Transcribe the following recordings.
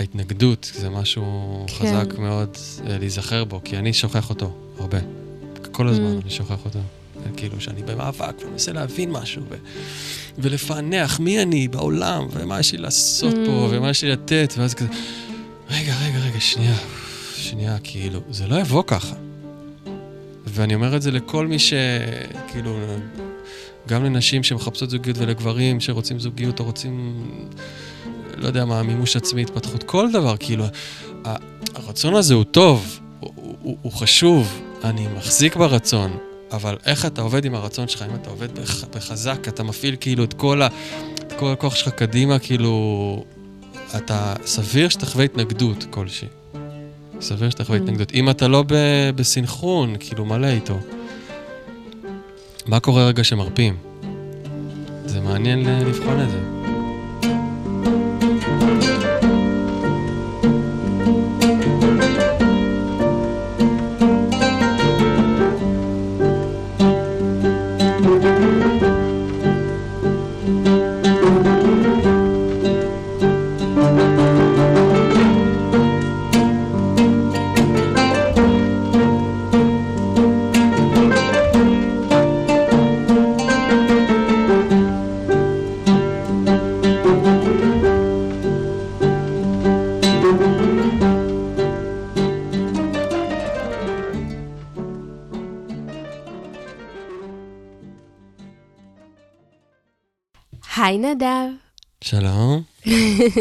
ההתנגדות זה משהו כן. חזק מאוד אה, להיזכר בו, כי אני שוכח אותו הרבה. כל הזמן mm. אני שוכח אותו. כאילו שאני במאבק ומנסה להבין משהו ו... ולפענח מי אני בעולם ומה יש לי לעשות mm. פה ומה יש לי לתת, ואז כזה, רגע, רגע, רגע, שנייה, שנייה, כאילו, זה לא יבוא ככה. ואני אומר את זה לכל מי ש... כאילו, גם לנשים שמחפשות זוגיות ולגברים שרוצים זוגיות או רוצים, לא יודע מה, מימוש עצמי, התפתחות, כל דבר, כאילו, הרצון הזה הוא טוב, הוא, הוא, הוא חשוב, אני מחזיק ברצון, אבל איך אתה עובד עם הרצון שלך, אם אתה עובד בח, בחזק, אתה מפעיל כאילו את כל, ה, את כל הכוח שלך קדימה, כאילו, אתה סביר שתחווה התנגדות כלשהי. סביר שתחווה mm. התנגדות. אם אתה לא בסינכרון, כאילו מלא איתו. מה קורה רגע שמרפים? זה מעניין לבחון את זה.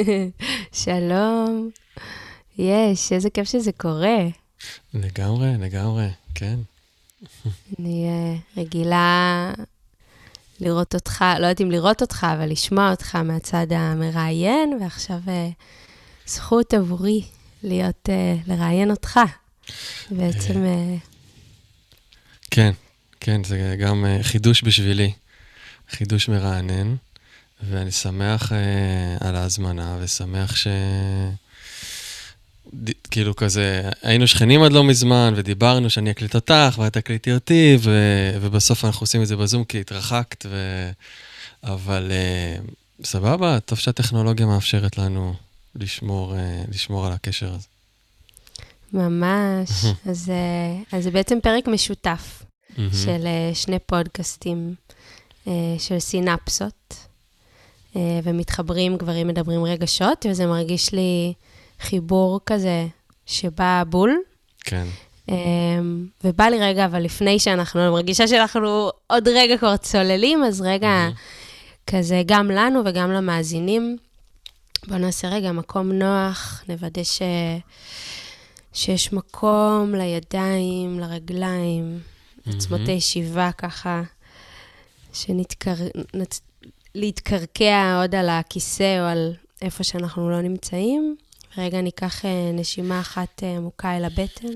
שלום. יש, איזה כיף שזה קורה. לגמרי, לגמרי, כן. אני uh, רגילה לראות אותך, לא יודעת אם לראות אותך, אבל לשמוע אותך מהצד המראיין, ועכשיו uh, זכות עבורי להיות, uh, לראיין אותך. בעצם... כן, כן, זה גם חידוש בשבילי, חידוש מרענן. ואני שמח uh, על ההזמנה, ושמח ש... ד... כאילו כזה, היינו שכנים עד לא מזמן, ודיברנו שאני אקליט אותך, ואת תקליטי אותי, ו... ובסוף אנחנו עושים את זה בזום כי התרחקת, ו... אבל uh, סבבה, טוב שהטכנולוגיה מאפשרת לנו לשמור, uh, לשמור על הקשר הזה. ממש. אז, אז זה בעצם פרק משותף של שני פודקאסטים של סינפסות. אה, ומתחברים, גברים מדברים רגשות, וזה מרגיש לי חיבור כזה שבא בול. כן. אה, ובא לי רגע, אבל לפני שאנחנו, אני מרגישה שאנחנו עוד רגע כבר צוללים, אז רגע, mm-hmm. כזה גם לנו וגם למאזינים. בואו נעשה רגע מקום נוח, נוודא ש... שיש מקום לידיים, לרגליים, mm-hmm. עצמות הישיבה ככה, שנתקר... להתקרקע עוד על הכיסא או על איפה שאנחנו לא נמצאים. רגע ניקח אה, נשימה אחת אה, עמוקה אל הבטן.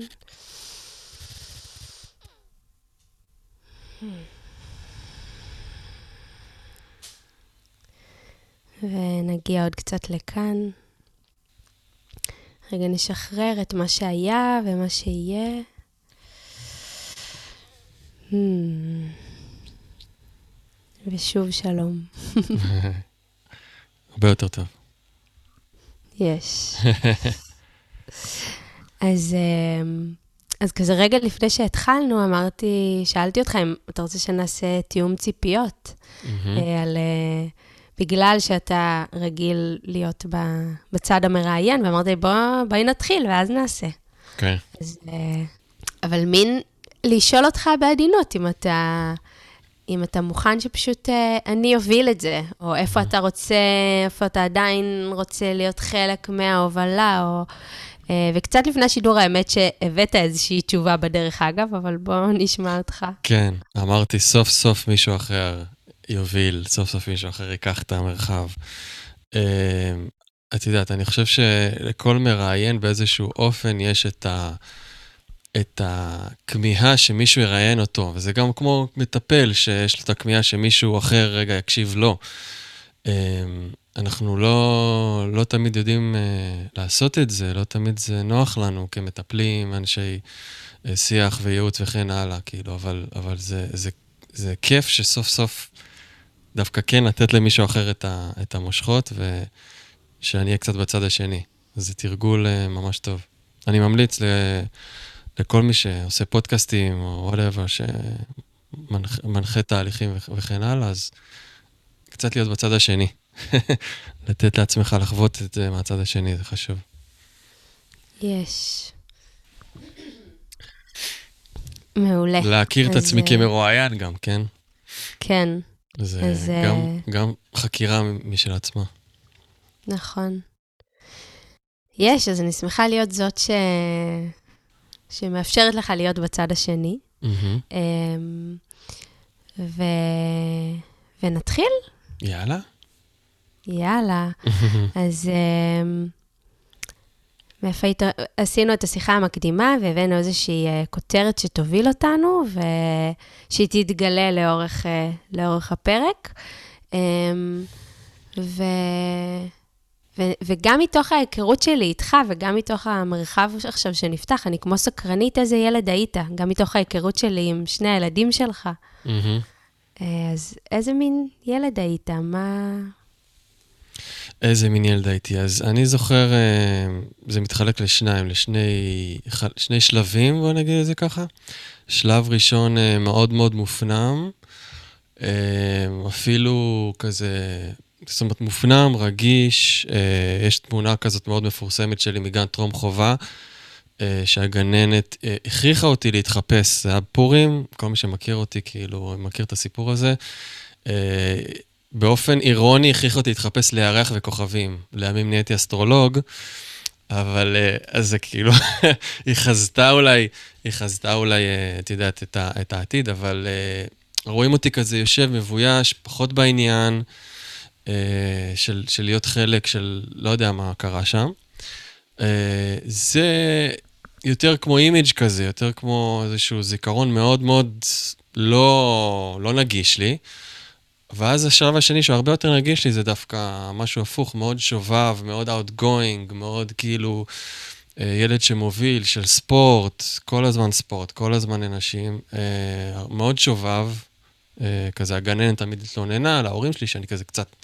ונגיע עוד קצת לכאן. רגע נשחרר את מה שהיה ומה שיהיה. Hmm. ושוב שלום. הרבה יותר טוב. יש. אז, אמ, אז כזה רגע לפני שהתחלנו, אמרתי, שאלתי אותך אם אתה רוצה שנעשה תיאום ציפיות, mm-hmm. על... אה, בגלל שאתה רגיל להיות בצד המראיין, ואמרתי, בוא, בואי נתחיל ואז נעשה. כן. Okay. אז, אה, אבל מין לשאול אותך בעדינות, אם אתה... אם אתה מוכן שפשוט uh, אני אוביל את זה, או איפה אתה רוצה, איפה אתה עדיין רוצה להיות חלק מההובלה, או... Uh, וקצת לפני השידור, האמת שהבאת איזושהי תשובה בדרך אגב, אבל בואו נשמע אותך. כן, אמרתי, סוף סוף מישהו אחר יוביל, סוף סוף מישהו אחר ייקח את המרחב. Uh, את יודעת, אני חושב שלכל מראיין באיזשהו אופן יש את ה... את הכמיהה שמישהו יראיין אותו, וזה גם כמו מטפל שיש לו את הכמיהה שמישהו אחר רגע יקשיב לו. אמ, אנחנו לא, לא תמיד יודעים uh, לעשות את זה, לא תמיד זה נוח לנו כמטפלים, אנשי uh, שיח וייעוץ וכן הלאה, כאילו, אבל, אבל זה, זה, זה כיף שסוף סוף דווקא כן לתת למישהו אחר את, ה, את המושכות, ושאני אהיה קצת בצד השני. זה תרגול uh, ממש טוב. אני ממליץ ל, לכל מי שעושה פודקאסטים או וואטאבר, שמנחה תהליכים וכן הלאה, אז קצת להיות בצד השני. לתת לעצמך לחוות את זה מהצד השני, זה חשוב. יש. מעולה. להכיר את עצמי כמרואיין גם, כן? כן. זה אז, גם, uh... גם חקירה משל עצמה. נכון. יש, אז אני שמחה להיות זאת ש... שמאפשרת לך להיות בצד השני. Mm-hmm. ו... ונתחיל? יאללה. יאללה. אז מאיפה היית... עשינו את השיחה המקדימה והבאנו איזושהי uh, כותרת שתוביל אותנו ושהיא תתגלה לאורך, uh, לאורך הפרק. Um, ו... ו... וגם מתוך ההיכרות שלי איתך וגם מתוך המרחב עכשיו שנפתח, אני כמו סקרנית איזה ילד היית, גם מתוך ההיכרות שלי עם שני הילדים שלך. Mm-hmm. אז איזה מין ילד היית? מה... איזה מין ילד הייתי. אז אני זוכר, אה, זה מתחלק לשניים, לשני שני שלבים, בוא נגיד את זה ככה. שלב ראשון אה, מאוד מאוד מופנם, אה, אפילו כזה, זאת אומרת, מופנם, רגיש. יש תמונה כזאת מאוד מפורסמת שלי מגן טרום חובה. שהגננת הכריחה אותי להתחפש, זה היה פורים, כל מי שמכיר אותי, כאילו, מכיר את הסיפור הזה. באופן אירוני הכריח אותי להתחפש לירח וכוכבים. לימים נהייתי אסטרולוג, אבל אה, אז זה כאילו, היא חזתה אולי, היא חזתה אולי, אה, את יודעת, את, את העתיד, אבל אה, רואים אותי כזה יושב מבויש, פחות בעניין של, של להיות חלק של לא יודע מה קרה שם. זה יותר כמו אימג' כזה, יותר כמו איזשהו זיכרון מאוד מאוד לא, לא נגיש לי. ואז השלב השני, שהוא הרבה יותר רגיש לי, זה דווקא משהו הפוך, מאוד שובב, מאוד outgoing, מאוד כאילו אה, ילד שמוביל, של ספורט, כל הזמן ספורט, כל הזמן אנשים, אה, מאוד שובב, אה, כזה הגננת תמיד התלוננה על ההורים שלי, שאני כזה קצת,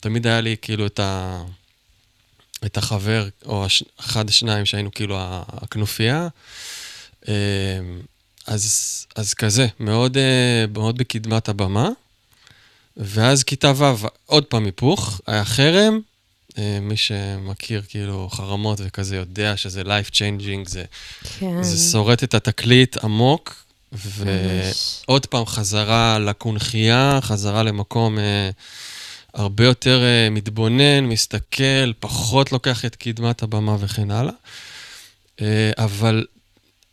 תמיד היה לי כאילו את ה... את החבר, או הש... אחד, שניים, שהיינו כאילו הכנופיה. אז, אז כזה, מאוד, מאוד בקדמת הבמה. ואז כיתה ו', עוד פעם היפוך, היה חרם. אה, מי שמכיר כאילו חרמות וכזה יודע שזה life changing, זה, כן. זה שורט את התקליט עמוק, ועוד פעם חזרה לקונכייה, חזרה למקום אה, הרבה יותר אה, מתבונן, מסתכל, פחות לוקח את קדמת הבמה וכן הלאה. אה, אבל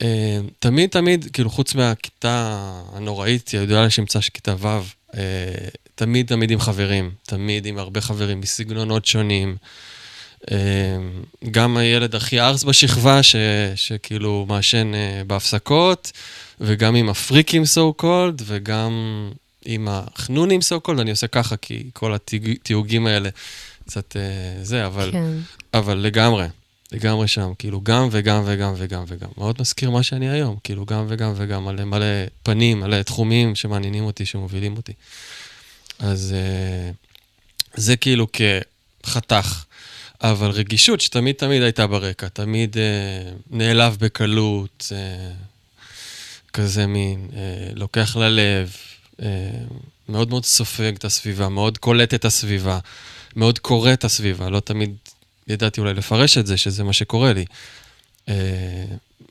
אה, תמיד, תמיד, כאילו, חוץ מהכיתה הנוראית, הידועה לשמצה של כיתה ו', אה, תמיד תמיד עם חברים, תמיד עם הרבה חברים מסגנונות שונים. אה, גם הילד הכי ארס בשכבה, ש, שכאילו מעשן אה, בהפסקות, וגם עם הפריקים so called, וגם עם החנונים so called, אני עושה ככה, כי כל התיוגים האלה קצת אה, זה, אבל, כן. אבל לגמרי, לגמרי שם, כאילו גם וגם וגם וגם וגם. מאוד מזכיר מה שאני היום, כאילו גם וגם וגם, מלא מלא פנים, מלא תחומים שמעניינים אותי, שמובילים אותי. אז uh, זה כאילו כחתך. אבל רגישות שתמיד תמיד הייתה ברקע, תמיד uh, נעלב בקלות, uh, כזה מין, uh, לוקח ללב, uh, מאוד מאוד סופג את הסביבה, מאוד קולט את הסביבה, מאוד קורא את הסביבה, לא תמיד ידעתי אולי לפרש את זה, שזה מה שקורה לי. Uh,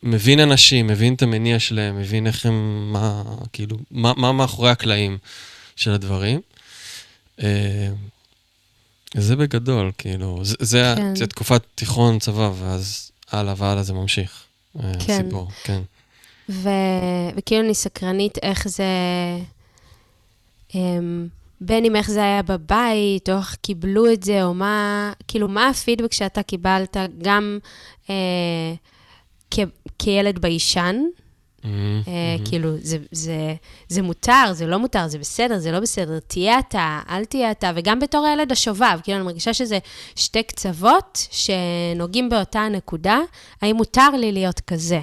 מבין אנשים, מבין את המניע שלהם, מבין איך הם, מה, כאילו, מה, מה מאחורי הקלעים של הדברים. אה, זה בגדול, כאילו, זה, זה, כן. זה תקופת תיכון, צבא, ואז הלאה והלאה זה ממשיך. אה, כן. הסיפור, כן. ו... וכאילו אני סקרנית איך זה, אמ, בין אם איך זה היה בבית, או איך קיבלו את זה, או מה, כאילו, מה הפידבק שאתה קיבלת, גם אה, כ... כילד ביישן, Mm-hmm. Uh, כאילו, זה, זה, זה מותר, זה לא מותר, זה בסדר, זה לא בסדר, תהיה אתה, אל תהיה אתה, וגם בתור הילד השובב, כאילו, אני מרגישה שזה שתי קצוות שנוגעים באותה הנקודה, האם מותר לי להיות כזה?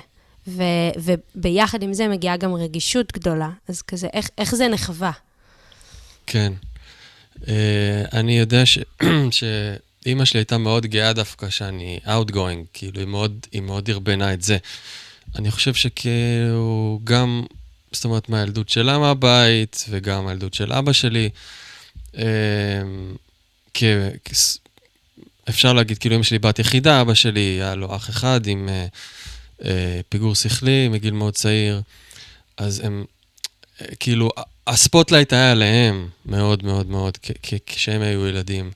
ו, וביחד עם זה מגיעה גם רגישות גדולה, אז כזה, איך, איך זה נחווה? כן. Uh, אני יודע ש... ש... אימא שלי הייתה מאוד גאה דווקא שאני outgoing, כאילו, היא מאוד, היא מאוד דרבנה את זה. אני חושב שכאילו, גם, זאת אומרת, מהילדות שלה מהבית, וגם מהילדות של אבא שלי, אה, כ... אפשר להגיד, כאילו, אמא שלי בת יחידה, אבא שלי היה לו אח אחד עם אה, פיגור שכלי מגיל מאוד צעיר, אז הם, אה, כאילו, ה spotlight היה עליהם מאוד מאוד מאוד, כשהם היו ילדים.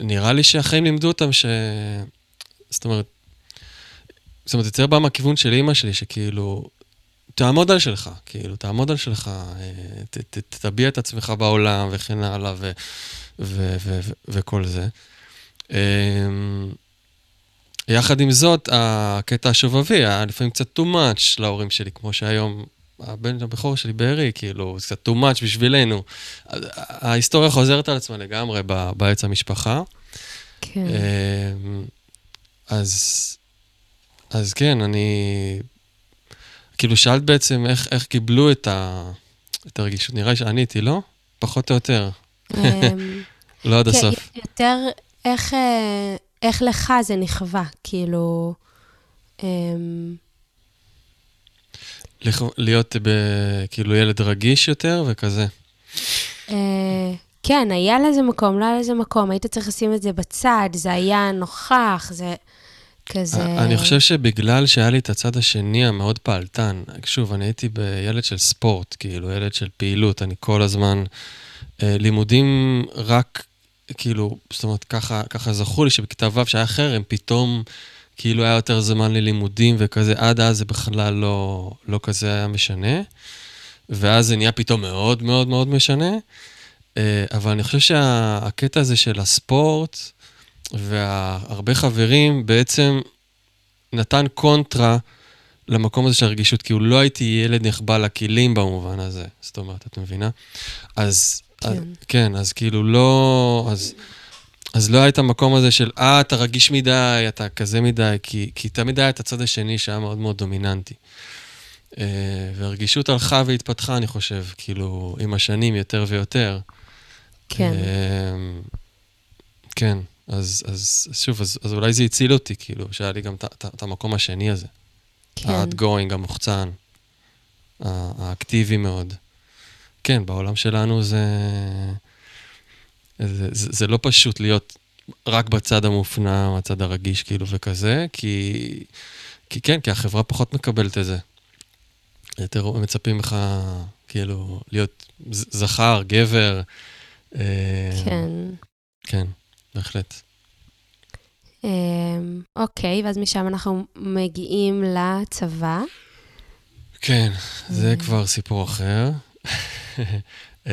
ונראה לי שהחיים לימדו אותם ש... זאת אומרת, זאת אומרת, יותר בא מהכיוון של אימא שלי, שכאילו, תעמוד על שלך, כאילו, תעמוד על שלך, אה, ת, ת, תביע את עצמך בעולם וכן הלאה ו, ו, ו, ו, וכל זה. יחד עם זאת, הקטע השובבי היה לפעמים קצת too much להורים שלי, כמו שהיום הבן הבכור שלי בארי, כאילו, זה קצת too much בשבילנו. ההיסטוריה חוזרת על עצמה לגמרי בעץ המשפחה. כן. אמ, אז, אז כן, אני... כאילו, שאלת בעצם איך, איך קיבלו את, ה, את הרגישות. נראה לי שעניתי, לא? פחות או יותר. אמ, לא עד כן, הסוף. יותר, איך, אה, איך לך זה נכווה, כאילו... אמ, להיות ב, כאילו ילד רגיש יותר וכזה. אה, כן, היה לזה מקום, לא היה לזה מקום, היית צריך לשים את זה בצד, זה היה נוכח, זה כזה... אני חושב שבגלל שהיה לי את הצד השני המאוד פעלתן, שוב, אני הייתי בילד של ספורט, כאילו, ילד של פעילות, אני כל הזמן... אה, לימודים רק, כאילו, זאת אומרת, ככה, ככה זכו לי שבכיתה ו' שהיה חרם, פתאום... כאילו היה יותר זמן ללימודים וכזה, עד אז זה בכלל לא, לא כזה היה משנה. ואז זה נהיה פתאום מאוד מאוד מאוד משנה. אה, אבל אני חושב שהקטע הזה של הספורט והרבה חברים בעצם נתן קונטרה למקום הזה של הרגישות, כי הוא לא הייתי ילד נחבא לכלים במובן הזה, זאת אומרת, את מבינה? אז, כן, אז, כן, אז כאילו לא... אז, אז לא היה את המקום הזה של, אה, אתה רגיש מדי, אתה כזה מדי, כי, כי תמיד היה את הצד השני שהיה מאוד מאוד דומיננטי. Uh, והרגישות הלכה והתפתחה, אני חושב, כאילו, עם השנים יותר ויותר. כן. Uh, כן, אז, אז שוב, אז, אז אולי זה הציל אותי, כאילו, שהיה לי גם את המקום השני הזה. כן. ה-outgoing, המוחצן, האקטיבי מאוד. כן, בעולם שלנו זה... זה, זה, זה לא פשוט להיות רק בצד המופנם, הצד הרגיש כאילו וכזה, כי, כי כן, כי החברה פחות מקבלת את זה. יותר מצפים לך כאילו להיות זכר, גבר. אה, כן. כן, בהחלט. אמ, אוקיי, ואז משם אנחנו מגיעים לצבא. כן, זה כבר סיפור אחר. אה,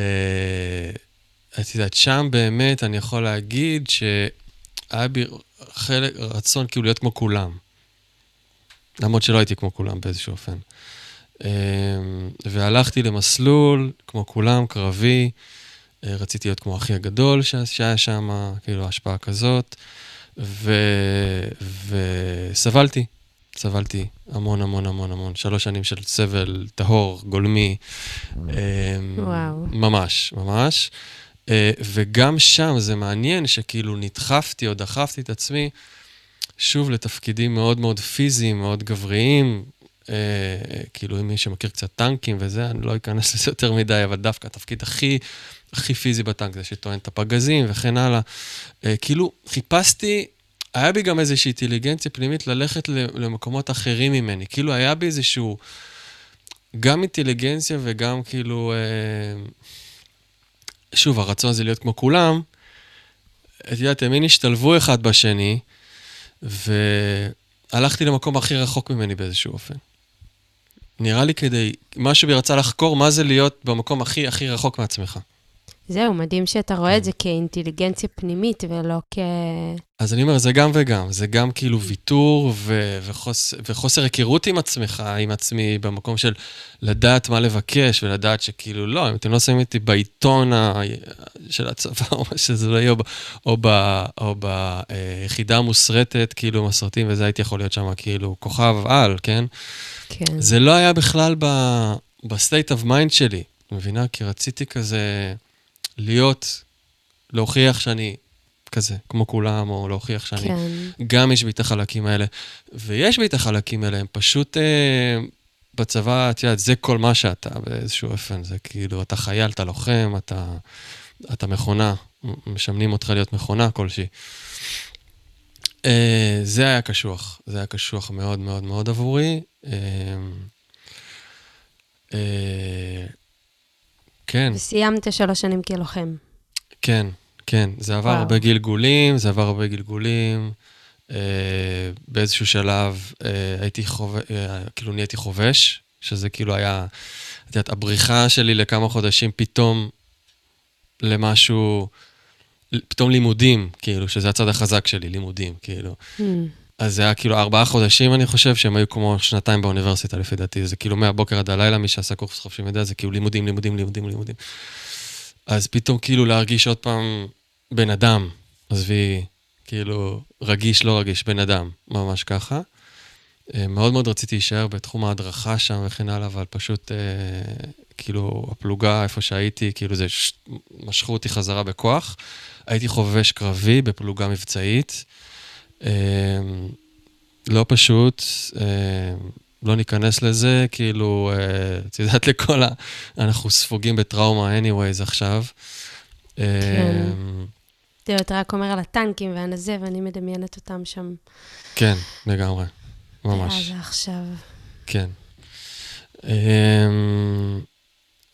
את יודעת, שם באמת אני יכול להגיד שהיה בי חלק, רצון כאילו להיות כמו כולם. למרות שלא הייתי כמו כולם באיזשהו אופן. אמ, והלכתי למסלול, כמו כולם, קרבי. אה, רציתי להיות כמו אחי הגדול שהיה שם, כאילו, השפעה כזאת. ו... וסבלתי, סבלתי המון המון המון המון. שלוש שנים של סבל טהור, גולמי. אמ, וואו. ממש, ממש. אה, וגם שם זה מעניין שכאילו נדחפתי או דחפתי את עצמי שוב לתפקידים מאוד מאוד פיזיים, מאוד גבריים. אה, כאילו, אם מי שמכיר קצת טנקים וזה, אני לא אכנס לזה יותר מדי, אבל דווקא התפקיד הכי, הכי פיזי בטנק זה שטוען את הפגזים וכן הלאה. אה, כאילו, חיפשתי, היה בי גם איזושהי אינטליגנציה פנימית ללכת למקומות אחרים ממני. כאילו, היה בי איזשהו, גם אינטליגנציה וגם כאילו... אה, שוב, הרצון זה להיות כמו כולם, את יודעת, הם מין השתלבו אחד בשני, והלכתי למקום הכי רחוק ממני באיזשהו אופן. נראה לי כדי, משהו בי רצה לחקור מה זה להיות במקום הכי הכי רחוק מעצמך. זהו, מדהים שאתה רואה את זה כאינטליגנציה פנימית ולא כ... אז אני אומר, זה גם וגם. זה גם כאילו ויתור ו- וחוס- וחוסר היכרות עם עצמך, עם עצמי, במקום של לדעת מה לבקש ולדעת שכאילו, לא, אם אתם לא שמים אותי בעיתון ה- של הצבא או מה שזה לא יהיה, או, או, ב- או ביחידה המוסרטת, כאילו, מסרטים, וזה הייתי יכול להיות שם כאילו כוכב על, כן? כן. זה לא היה בכלל ב-state of mind שלי, מבינה? כי רציתי כזה... להיות, להוכיח שאני כזה, כמו כולם, או להוכיח שאני... כן. גם יש בי את החלקים האלה. ויש בי את החלקים האלה, הם פשוט... אה, בצבא, את יודעת, זה כל מה שאתה באיזשהו אופן. זה כאילו, אתה חייל, אתה לוחם, אתה, אתה מכונה, משמנים אותך להיות מכונה כלשהי. אה, זה היה קשוח, זה היה קשוח מאוד מאוד מאוד עבורי. אה, אה, כן. וסיימת שלוש שנים כלוחם. כן, כן. זה עבר וואו. הרבה גלגולים, זה עבר הרבה גלגולים. אה, באיזשהו שלב אה, הייתי חובש, אה, כאילו נהייתי חובש, שזה כאילו היה, את יודעת, הבריחה שלי לכמה חודשים פתאום למשהו, פתאום לימודים, כאילו, שזה הצד החזק שלי, לימודים, כאילו. Hmm. אז זה היה כאילו ארבעה חודשים, אני חושב, שהם היו כמו שנתיים באוניברסיטה, לפי דעתי. זה כאילו מהבוקר עד הלילה, מי שעשה קורס חופשי מידע, זה כאילו לימודים, לימודים, לימודים, לימודים. אז פתאום כאילו להרגיש עוד פעם בן אדם, עזבי, כאילו, רגיש, לא רגיש, בן אדם, ממש ככה. אה, מאוד מאוד רציתי להישאר בתחום ההדרכה שם וכן הלאה, אבל פשוט, אה, כאילו, הפלוגה, איפה שהייתי, כאילו זה, ש... משכו אותי חזרה בכוח. הייתי חובש קרבי בפלוגה מבצעית. אה, לא פשוט, אה, לא ניכנס לזה, כאילו, אה, את יודעת, לכל ה... אנחנו ספוגים בטראומה anyways עכשיו. כן. תראה, אתה רק אומר על הטנקים והנזה, ואני מדמיינת אותם שם. כן, לגמרי, ממש. אז עכשיו. כן.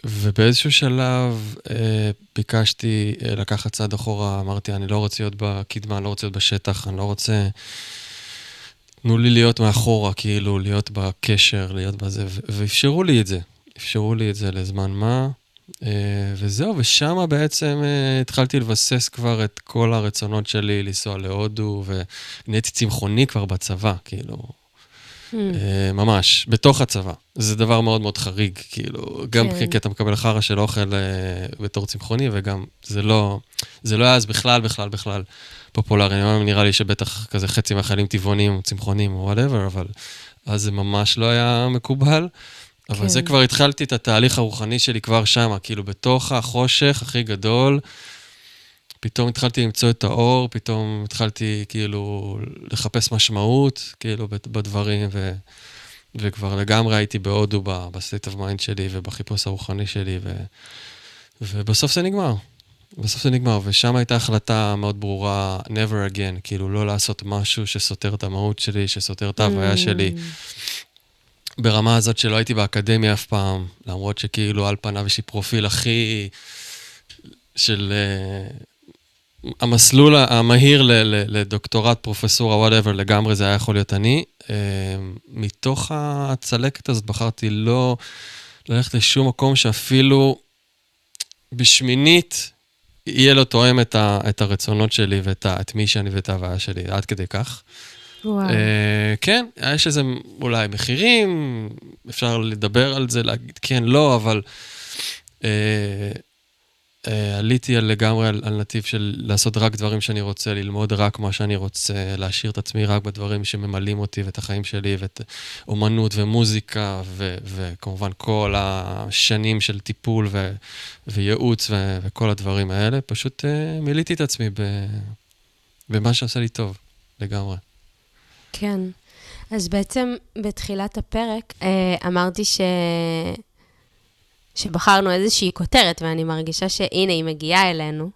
ובאיזשהו שלב אה, ביקשתי אה, לקחת צעד אחורה, אמרתי, אני לא רוצה להיות בקדמה, אני לא רוצה להיות בשטח, אני לא רוצה... תנו לי להיות מאחורה, כאילו, להיות בקשר, להיות בזה, ואפשרו לי את זה. אפשרו לי את זה לזמן מה, אה, וזהו, ושם בעצם אה, התחלתי לבסס כבר את כל הרצונות שלי לנסוע להודו, ונהייתי צמחוני כבר בצבא, כאילו, אה, ממש, בתוך הצבא. זה דבר מאוד מאוד חריג, כאילו, גם כן. כי אתה מקבל חרא של אוכל אה, בתור צמחוני, וגם זה לא, זה לא היה אז בכלל, בכלל, בכלל פופולרי. היום נראה לי שבטח כזה חצי מהחיילים טבעונים, צמחונים או וואטאבר, אבל אז זה ממש לא היה מקובל. אבל כן. זה כבר התחלתי את התהליך הרוחני שלי כבר שמה, כאילו בתוך החושך הכי גדול, פתאום התחלתי למצוא את האור, פתאום התחלתי כאילו לחפש משמעות, כאילו בד- בדברים, ו, וכבר לגמרי הייתי בהודו ב state of mind שלי ובחיפוש הרוחני שלי, ו, ובסוף זה נגמר. בסוף זה נגמר, ושם הייתה החלטה מאוד ברורה, never again, כאילו לא לעשות משהו שסותר את המהות שלי, שסותר את ההוויה הממ. שלי. ברמה הזאת שלא הייתי באקדמיה אף פעם, למרות שכאילו על פניו יש לי פרופיל הכי של אה, המסלול המהיר לדוקטורט, פרופסורה, וואטאבר, לגמרי זה היה יכול להיות אני. Uh, מתוך הצלקת הזאת בחרתי לא ללכת לשום מקום שאפילו בשמינית יהיה לו תואם את, ה, את הרצונות שלי ואת ה, את מי שאני ואת ההוויה שלי, עד כדי כך. וואו. אה, כן, יש איזה אולי מחירים, אפשר לדבר על זה, להגיד כן, לא, אבל אה, אה, עליתי על לגמרי על, על נתיב של לעשות רק דברים שאני רוצה, ללמוד רק מה שאני רוצה, להשאיר את עצמי רק בדברים שממלאים אותי ואת החיים שלי, ואת אומנות ומוזיקה, ו, וכמובן כל השנים של טיפול ו, וייעוץ ו, וכל הדברים האלה. פשוט אה, מילאתי את עצמי ב, במה שעשה לי טוב, לגמרי. כן. אז בעצם בתחילת הפרק אה, אמרתי ש... שבחרנו איזושהי כותרת, ואני מרגישה שהנה, היא מגיעה אלינו,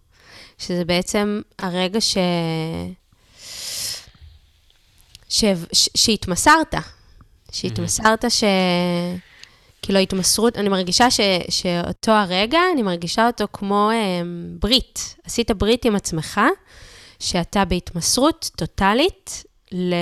שזה בעצם הרגע ש... ש... ש... שהתמסרת. שהתמסרת ש... כאילו התמסרות, אני מרגישה ש... שאותו הרגע, אני מרגישה אותו כמו אה, ברית. עשית ברית עם עצמך, שאתה בהתמסרות טוטאלית ל...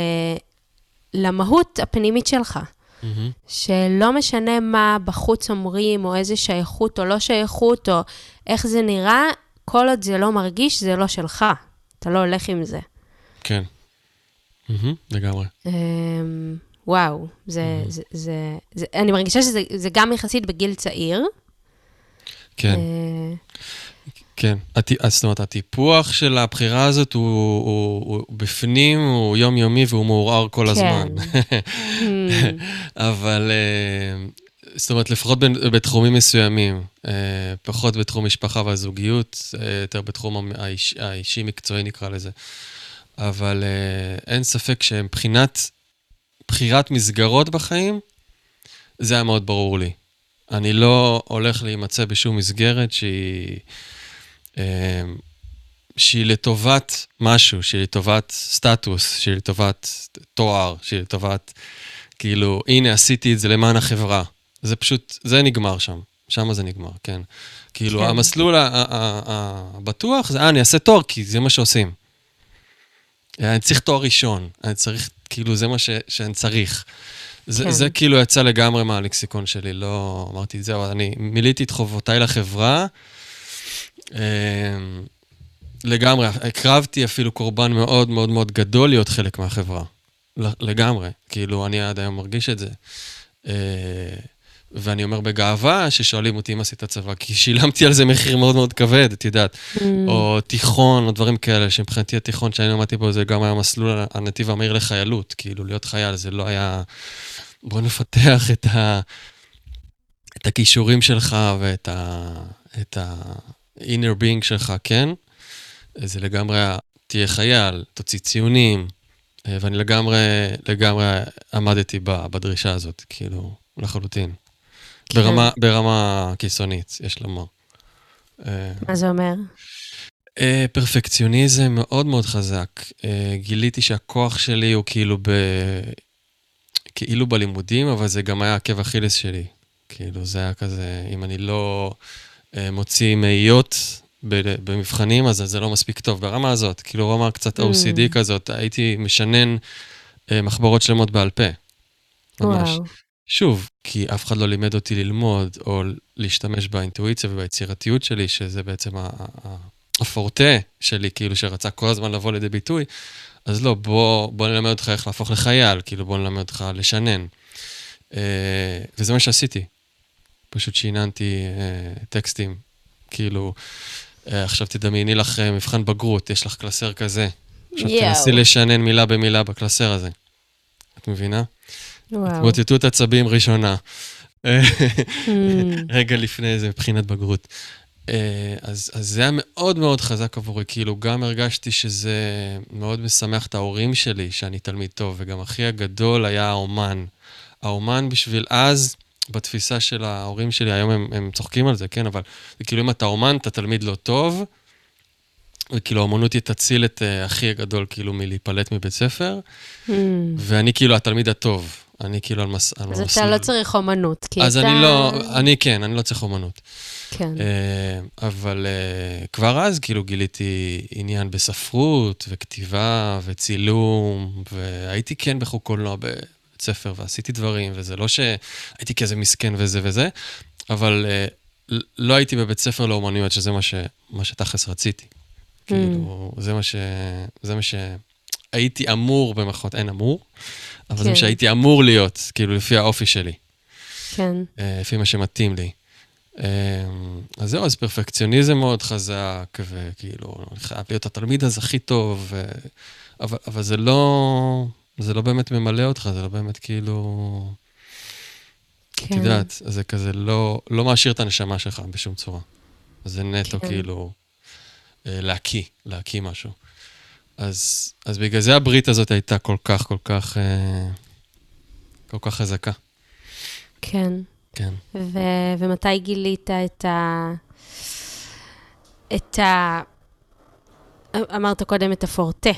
למהות הפנימית שלך. מהמם. שלא משנה מה בחוץ אומרים, או איזה שייכות או לא שייכות, או איך זה נראה, כל עוד זה לא מרגיש, זה לא שלך. אתה לא הולך עם זה. כן. מהמם, לגמרי. אמ, וואו, זה, זה, זה, זה, אני מרגישה שזה זה גם יחסית בגיל צעיר. כן, אה, כן. אז זאת אומרת, הטיפוח של הבחירה הזאת הוא, הוא, הוא בפנים, הוא יומיומי והוא מעורער כל הזמן. Hmm, אבל אה, זאת אומרת, לפחות בתחומים מסוימים, פחות בתחום משפחה והזוגיות, יותר בתחום האיש, האישי-מקצועי נקרא לזה. אבל אין ספק שמבחינת בחירת מסגרות בחיים, זה היה מאוד ברור לי. אני לא הולך להימצא בשום מסגרת שהיא, שהיא לטובת משהו, שהיא לטובת סטטוס, שהיא לטובת תואר, שהיא לטובת, כאילו, הנה, עשיתי את זה למען החברה. זה פשוט, זה נגמר שם. שם זה נגמר, כן. כאילו, כן. המסלול הבטוח זה, אה, אני אעשה תואר, כי זה מה שעושים. אני צריך תואר ראשון, אני צריך, כאילו, זה מה ש, שאני צריך. זה, כן. זה כאילו יצא לגמרי מהלקסיקון שלי, לא אמרתי, זהו, אני מילאתי את חובותיי לחברה. אמ, לגמרי, הקרבתי אפילו קורבן מאוד מאוד מאוד גדול להיות חלק מהחברה. לגמרי, כאילו, אני עד היום מרגיש את זה. אה, ואני אומר בגאווה ששואלים אותי אם עשית צבא, כי שילמתי על זה מחיר מאוד מאוד כבד, את יודעת. Mm. או תיכון, או דברים כאלה, שמבחינתי התיכון שאני למדתי בו, זה גם היה מסלול הנתיב המהיר לחיילות. כאילו, להיות חייל זה לא היה... בוא נפתח את, ה... את הכישורים שלך ואת ה... את ה-inner being שלך, כן? זה לגמרי, תהיה חייל, תוציא ציונים, אה, ואני לגמרי, לגמרי עמדתי בדרישה הזאת, כאילו, לחלוטין. כן. ברמה, ברמה קיצונית, יש לומר. אה, מה זה אומר? אה, פרפקציוניזם מאוד מאוד חזק. גיליתי שהכוח שלי הוא כאילו ב... כאילו בלימודים, אבל זה גם היה עקב אכילס שלי. כאילו, זה היה כזה, אם אני לא מוציא מאיות במבחנים, אז זה לא מספיק טוב ברמה הזאת. כאילו, רמה קצת OCD mm. כזאת, הייתי משנן אה, מחברות שלמות בעל פה. ממש. וואו. שוב, כי אף אחד לא לימד אותי ללמוד, או להשתמש באינטואיציה וביצירתיות שלי, שזה בעצם הפורטה שלי, כאילו, שרצה כל הזמן לבוא לידי ביטוי, אז לא, בוא, בוא נלמד אותך איך להפוך לחייל, כאילו, בוא נלמד אותך לשנן. אה, וזה מה שעשיתי. פשוט שיננתי אה, טקסטים, כאילו, אה, עכשיו תדמייני לך אה, מבחן בגרות, יש לך קלסר כזה. עכשיו תנסי לשנן מילה במילה בקלסר הזה. את מבינה? וואו. התמוטטות עצבים ראשונה. Hmm. רגע לפני זה, מבחינת בגרות. אה, אז, אז זה היה מאוד מאוד חזק עבורי, כאילו גם הרגשתי שזה מאוד משמח את ההורים שלי, שאני תלמיד טוב, וגם אחי הגדול היה האומן. האומן בשביל אז, בתפיסה של ההורים שלי, היום הם, הם צוחקים על זה, כן? אבל זה כאילו אם אתה אומן, אתה תלמיד לא טוב, וכאילו האמנות היא תציל את uh, אחי הגדול כאילו מלהיפלט מבית ספר, mm. ואני כאילו התלמיד הטוב. אני כאילו על מס... אז אתה מסלול. לא צריך אומנות, כי אז אתה... אני לא, אני כן, אני לא צריך אומנות. כן. Uh, אבל uh, כבר אז כאילו גיליתי עניין בספרות וכתיבה וצילום, והייתי כן בחוג קולנוע ספר ועשיתי דברים, וזה לא שהייתי כזה מסכן וזה וזה, אבל uh, לא הייתי בבית ספר לאומנויות, שזה מה, ש, מה שתכלס רציתי. Mm. כאילו, זה מה ש... זה מה שהייתי אמור, במחאות, אין אמור, אבל כן. זה מה כן. שהייתי אמור להיות, כאילו, לפי האופי שלי. כן. Uh, לפי מה שמתאים לי. Uh, אז זהו, אז פרפקציוניזם מאוד חזק, וכאילו, אני חייב להיות התלמיד הזה הכי טוב, ו... אבל, אבל זה לא... זה לא באמת ממלא אותך, זה לא באמת כאילו... כן. את יודעת, זה כזה לא, לא מעשיר את הנשמה שלך בשום צורה. זה נטו כן. כאילו אה, להקיא, להקיא משהו. אז, אז בגלל זה הברית הזאת הייתה כל כך, כל כך, אה, כל כך חזקה. כן. כן. ו- ומתי גילית את ה... את ה... אמרת קודם את הפורטה.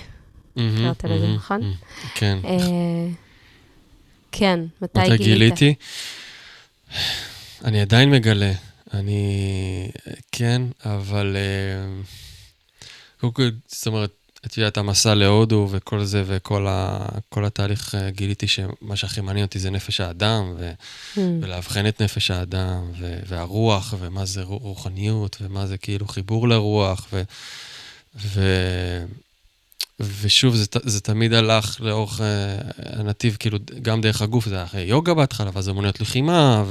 קראת לזה, נכון? כן. אה, כן, מתי גילית? מתי גיליתי? אני עדיין מגלה. אני... כן, אבל... אה, קודם כל, זאת אומרת, את יודעת, המסע להודו וכל זה, וכל ה, התהליך, אה, גיליתי שמה שהכי מעניין אותי זה נפש האדם, ו, mm. ולאבחן את נפש האדם, ו, והרוח, ומה זה רוחניות, ומה זה כאילו חיבור לרוח, ו... ו ושוב, זה, זה תמיד הלך לאורך uh, הנתיב, כאילו, גם דרך הגוף, זה היה יוגה בהתחלה, ואז אמוניות לחימה,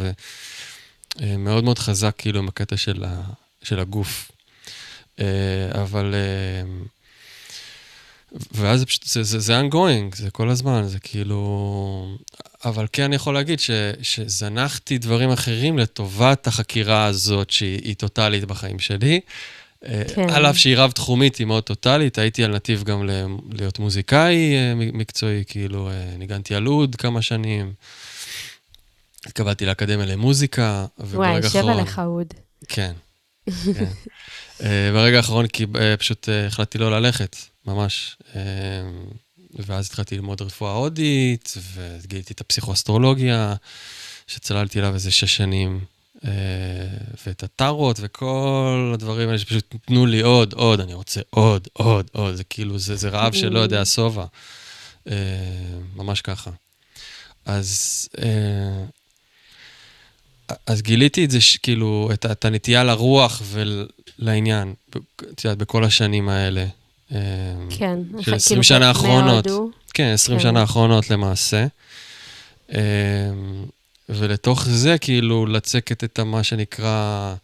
ומאוד uh, מאוד חזק, כאילו, עם הקטע של, ה, של הגוף. Uh, אבל... Uh, ואז זה פשוט, זה, זה, זה ongoing, זה כל הזמן, זה כאילו... אבל כן אני יכול להגיד ש, שזנחתי דברים אחרים לטובת החקירה הזאת, שהיא טוטאלית בחיים שלי. כן. על אף שהיא רב-תחומית, היא מאוד טוטאלית, הייתי על נתיב גם להיות מוזיקאי מקצועי, כאילו, ניגנתי על אוד כמה שנים. התקבלתי לאקדמיה למוזיקה, וברגע האחרון... וואי, יושב עליך אוד. כן, כן. ברגע האחרון פשוט החלטתי לא ללכת, ממש. ואז התחלתי ללמוד רפואה הודית, וגיליתי את הפסיכואסטרולוגיה, שצללתי אליו איזה שש שנים, אה, ואת הטארות וכל הדברים האלה שפשוט תנו לי עוד, עוד, אני רוצה עוד, עוד, עוד, זה כאילו, זה, זה רעב שלא יודע שובע. אה, ממש ככה. אז, אה, אז גיליתי את זה, כאילו, את, את הנטייה לרוח ולעניין, את יודעת, בכל השנים האלה. כן. של 20 כאילו שנה האחרונות. כן, 20 כן. שנה האחרונות למעשה. ולתוך זה, כאילו, לצקת את מה שנקרא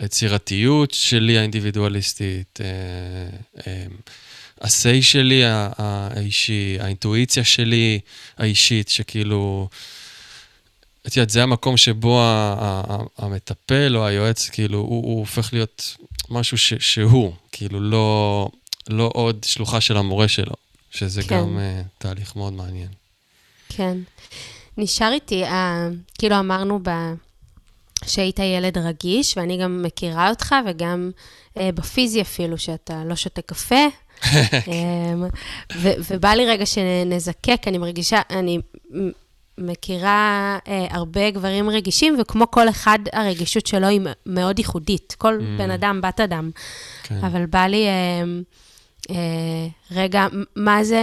יצירתיות שלי האינדיבידואליסטית, ה-say אה, אמ, שלי האישי, האינטואיציה שלי האישית, שכאילו... את יודעת, זה המקום שבו המטפל או היועץ, כאילו, הוא, הוא הופך להיות משהו ש, שהוא, כאילו, לא, לא עוד שלוחה של המורה שלו, שזה כן. גם uh, תהליך מאוד מעניין. כן. נשאר איתי, uh, כאילו אמרנו ב... שהיית ילד רגיש, ואני גם מכירה אותך, וגם uh, בפיזי אפילו, שאתה לא שותה קפה. um, ו- ובא לי רגע שנזקק, אני מרגישה, אני מכירה uh, הרבה גברים רגישים, וכמו כל אחד, הרגישות שלו היא מאוד ייחודית. כל mm. בן אדם, בת אדם. כן. אבל בא לי... Uh, אה, רגע, מה זה...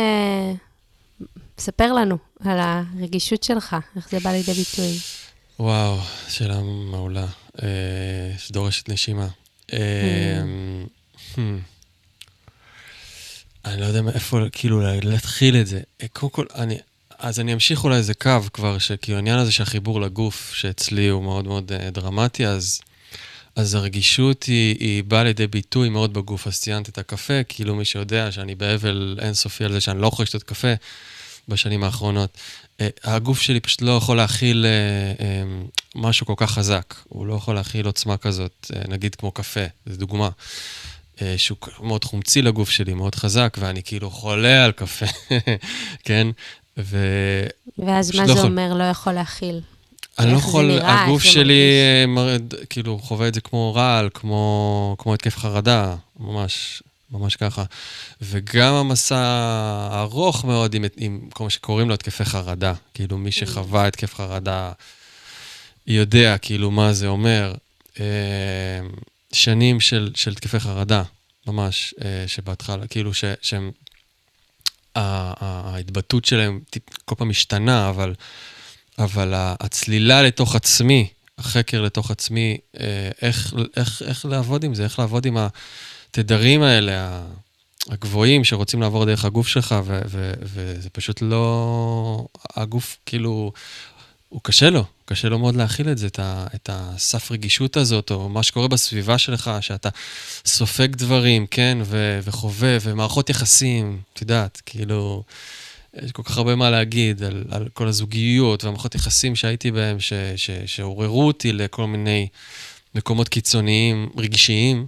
ספר לנו על הרגישות שלך, איך זה בא לידי ביטוי. וואו, שאלה מעולה, אה, שדורשת נשימה. אה, mm. hmm. אני לא יודע מאיפה, כאילו, להתחיל את זה. אה, קודם כל, אני, אז אני אמשיך אולי איזה קו כבר, שכאילו העניין הזה שהחיבור לגוף, שאצלי הוא מאוד מאוד uh, דרמטי, אז אז הרגישות היא, היא באה לידי ביטוי מאוד בגוף. אז ציינת את הקפה, כאילו מי שיודע שאני באבל אינסופי על זה שאני לא יכול לשתות קפה בשנים האחרונות. Uh, הגוף שלי פשוט לא יכול להכיל uh, uh, משהו כל כך חזק. הוא לא יכול להכיל עוצמה כזאת, נגיד כמו קפה, זו דוגמה. שהוא מאוד חומצי לגוף שלי, מאוד חזק, ואני כאילו חולה על קפה, כן? ו... ואז מה לא זה יכול... אומר לא יכול להכיל? אני לא יכול, נראה, הגוף שלי מרד, כאילו חווה את זה כמו רעל, כמו, כמו התקף חרדה, ממש, ממש ככה. וגם המסע הארוך מאוד עם, עם כל מה שקוראים לו התקפי חרדה. כאילו, מי שחווה התקף חרדה יודע כאילו מה זה אומר. אה, שנים של, של התקפי חרדה, ממש, אה, שבהתחלה, כאילו ש, שהם... ההתבטאות שלהם כל פעם משתנה, אבל אבל הצלילה לתוך עצמי, החקר לתוך עצמי, אה, איך, איך, איך לעבוד עם זה, איך לעבוד עם התדרים האלה, הגבוהים שרוצים לעבור דרך הגוף שלך, ו, ו, וזה פשוט לא... הגוף, כאילו, הוא קשה לו, קשה לו מאוד להכיל את זה, את, ה, את הסף רגישות הזאת, או מה שקורה בסביבה שלך, שאתה סופג דברים, כן, ו, וחווה, ומערכות יחסים, את יודעת, כאילו... יש כל כך הרבה מה להגיד על, על כל הזוגיות והמערכות יחסים שהייתי בהם, שעוררו אותי לכל מיני מקומות קיצוניים, רגשיים.